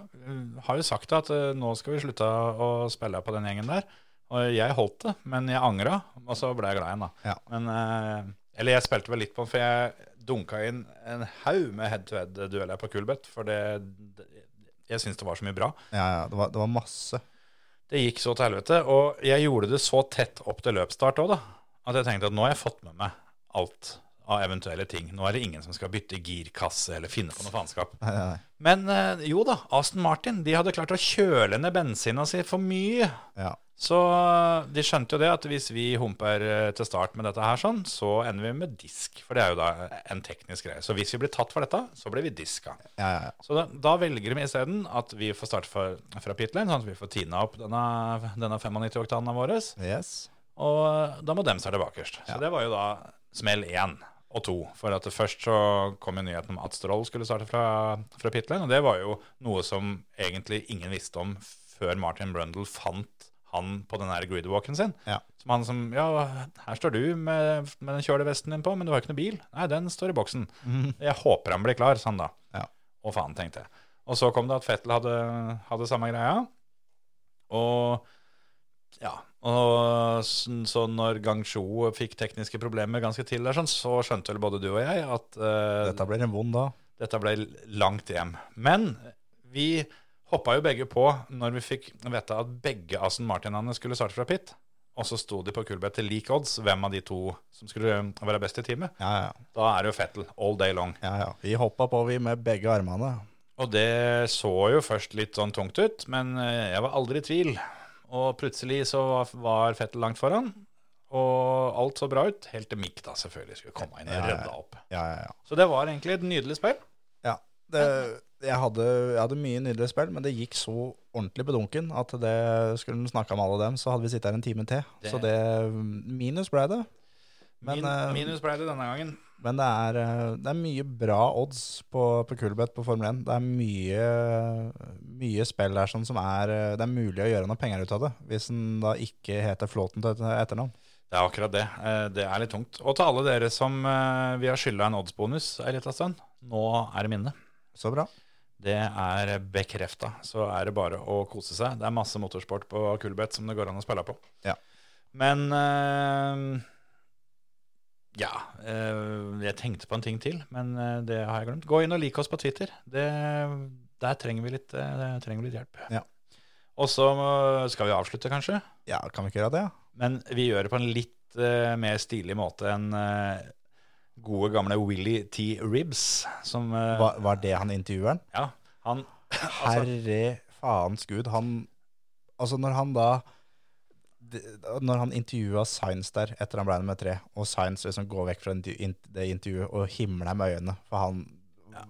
har jo sagt at eh, nå skal vi slutte å spille på den gjengen der. Og jeg holdt det, men jeg angra, og så ble jeg glad igjen, da. Ja. Men, eh, eller jeg spilte vel litt på den, for jeg dunka inn en haug med head-to-head-dueller på Kulbeth. For det, det jeg syns det var så mye bra. ja, ja det, var, det var masse. Det gikk så til helvete. Og jeg gjorde det så tett opp til løpsstart òg, da. At jeg tenkte at nå har jeg fått med meg alt av eventuelle ting. Nå er det ingen som skal bytte girkasse eller finne på noe faenskap. Men eh, jo da, Aston Martin de hadde klart å kjøle ned bensina si for mye. Ja. Så eh, de skjønte jo det at hvis vi humper eh, til start med dette her sånn, så ender vi med disk. For det er jo da en teknisk greie. Så hvis vi blir tatt for dette, så blir vi diska. Ja, ja. Så da, da velger de isteden at vi får starte fra, fra pit lane, sånn at vi får tina opp denne, denne 95-oktanen vår. Yes. Og da må dem starte bakerst. Så det var jo da smell én og to. For at først så kom jo nyheten om at Stroll skulle starte fra, fra pitlane. og det var jo noe som egentlig ingen visste om før Martin Brundle fant han på den der gridwalken sin. Ja. Som han som Ja, her står du med, med den kjølevesten din på, men du har ikke noe bil. Nei, den står i boksen. Jeg håper han blir klar, sa han da. Ja. Og faen, tenkte jeg. Og så kom det at Fettel hadde, hadde samme greia. Og ja, og så når Gangsjo fikk tekniske problemer ganske tidlig, der, sånn, så skjønte vel både du og jeg at uh, Dette ble en vond dag. dette ble langt hjem. Men vi hoppa jo begge på når vi fikk vite at begge Aston Martinene skulle starte fra pit. Og så sto de på Kulbeth til lik odds hvem av de to som skulle være best i teamet. Ja, ja. Da er det jo Fettel all day long. ja, ja. Vi hoppa på, vi, med begge armene. Og det så jo først litt sånn tungt ut, men eh, jeg var aldri i tvil. Og plutselig så var- Fettel langt foran, og alt så bra ut. Helt til Mick da selvfølgelig skulle komme inn og Ja, ja. opp. Ja, ja. Så det var egentlig et nydelig spill. Ja, det, jeg, hadde, jeg hadde mye nydelig spill, men det gikk så ordentlig på dunken at det skulle en snakke om alle dem, så hadde vi sittet her en time til. Det- Så det minus ble det. Men, Min, eh, minus ble det denne gangen. Men det er, eh, det er mye bra odds på, på Kulbeth på Formel 1. Det er mye, mye spill sånn som er eh, Det er mulig å gjøre noe penger ut av det, hvis den da ikke heter Flåten til et- etternavn. Det er akkurat det. Det er litt tungt. Og til alle dere som vi har skylda en oddsbonus ei lita stund, nå er det minne. Så bra. Det er bekrefta. Så er det bare å kose seg. Det er masse motorsport på Kulbeth som det går an å spille på. Ja. Men eh, Ja. eh, jeg tenkte på en ting til, men eh, det har jeg glemt. Gå inn og lik oss på Twitter. Det, der trenger vi litt, eh, trenger vi litt hjelp. Ja. Og så skal vi avslutte, kanskje. Ja, kan vi ikke gjøre det? Ja? Men vi gjør det på en litt mer stilig måte enn gode gamle Willy T. Ribs, som Var, var det han intervjueren? Ja, han Herre faens gud. Han Altså, når han da Når han intervjua Science der etter han ble nummer tre, og Science liksom går vekk fra det intervjuet og himler med øynene For han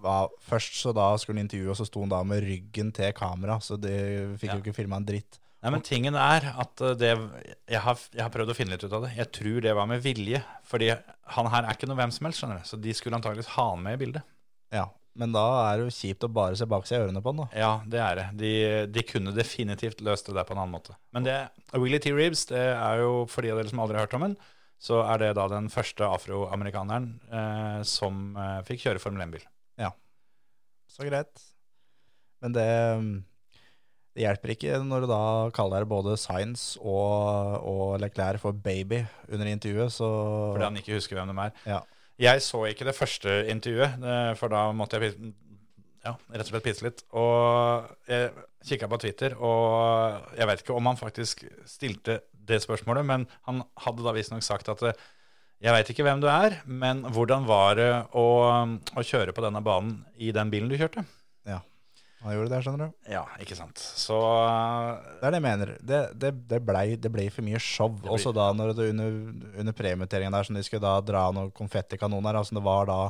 var Først så da skulle han intervjue, og så sto han da med ryggen til kamera, så de fikk Ja. jo ikke filma en dritt. Nei, men tingen er at eh, det jeg har, jeg har prøvd å finne litt ut av det. Jeg tror det var med vilje. Fordi han her er ikke noe hvem som helst, skjønner du. Så de skulle antakeligvis ha han med i bildet. Ja, Men da er det jo kjipt å bare se bak seg i ørene på den. da. Ja, det er det. De, de kunne definitivt løst det der på en annen måte. Men det, Willy T. Reeves, det er jo for de av dere som aldri har hørt om den, så er det da den første afroamerikaneren eh, som eh, fikk kjøre Formel 1-bil. Ja. Så greit. Men det, det hjelper ikke når du da kaller både Science og, og Leclerc for baby under intervjuet, så Fordi han ikke husker hvem de er. Ja. Jeg så ikke det første intervjuet, eh, for da måtte jeg ja, rett og slett pisse litt. Og jeg kikka på Twitter, og jeg vet ikke om han faktisk stilte det spørsmålet, men han hadde da visstnok sagt at eh, jeg veit ikke hvem du er, men hvordan var det å, å kjøre på denne banen i den bilen du kjørte? Han gjorde det, skjønner du. Ja, ikke sant. Så eh, Det er det jeg mener. Det, det, det, blei, ble for mye show. Ble... Også da når det under, under premieteringen der, som de skulle da dra noen konfettikanoner, altså det var da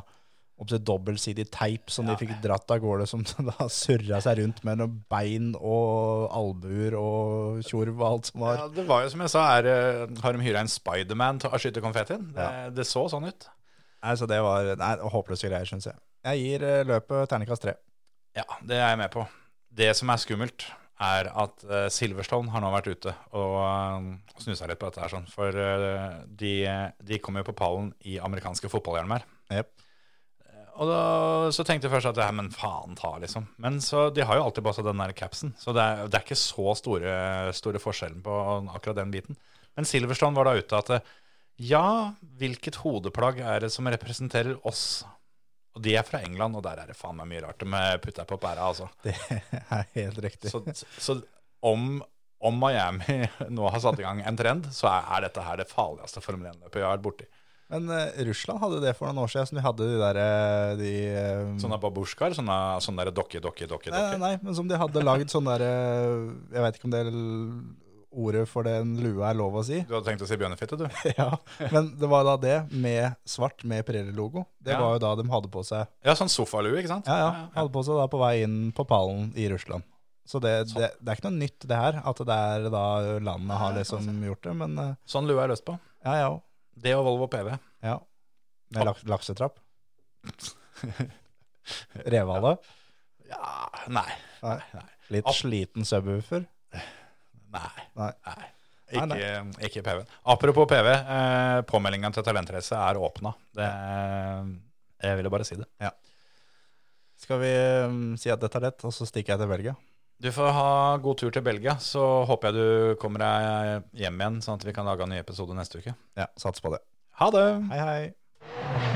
opptil dobbeltsidig teip som de fikk dratt av gårde, som da surra seg rundt med noen bein og albuer og tjorv og alt som var. ja, det var jo som jeg sa, er, eh, har de hyra en Spiderman til å skyte konfettien? Det, det så sånn ut. Nei, så det var nei, håpløse greier, syns jeg. Jeg gir eh, løpet terningkast tre. Ja, det er jeg med på. Det som er skummelt, er at eh, Silverstone har nå vært ute og uh, snusa litt på dette her. sånn. For eh, de, de kom jo på pallen i amerikanske fotballhjelmer. Yep. Og da, så tenkte jeg først at ja, men faen ta, liksom. Men så, de har jo alltid bare den der capsen, så det er, det er ikke så store, store forskjellen på akkurat den biten. Men Silverstone var da ute at eh, ja, hvilket hodeplagg er det som representerer oss? Og de er fra England, og der er det faen meg mye rart de putter på pæra, altså. Det er helt riktig. Så, så om, om Miami nå har satt i gang en trend, så er, dette her det farligste Formel 1-løpet jeg har vært borti. Men uh, Russland hadde det for noen år siden, som de hadde de der eh, de, um... Sånne babusjkaer, sånne, sånne dokke, dokke, dokke. Nei, nei, nei, men som de hadde lagd sånne derre Jeg veit ikke om det ordet for den lua er lov å si. Du hadde tenkt å si bjørnefitte, du? ja, Men det var da det, med svart med Pirelli-logo. Det Ja. var jo da de hadde på seg Ja, sånn sofalue, ikke sant? Ja, ja, hadde på seg da på vei inn på pallen i Russland. Så det, Sånn. det, det er ikke noe nytt det her, at det er da landet har liksom gjort det, men eh, Sånn lue er løst på. ja, ja. Det og Volvo PV. ja. Med laks, laksetrapp. Revehale. Ja, nei. Nei. Nei. Litt Opp. sliten subwoofer. Nei. Nei. nei. Nei, Ikke, ikke PV. Apropos PV, eh, påmeldinga til Talentrace er åpna. Det, jeg ville bare si det. Skal vi um, si at dette er lett, og så stikker jeg til Belgia? Du får ha god tur til Belgia, så håper jeg du kommer deg hjem igjen, sånn at vi kan lage en ny episode neste uke. Ja, sats på det. Ha det! Hei, hei.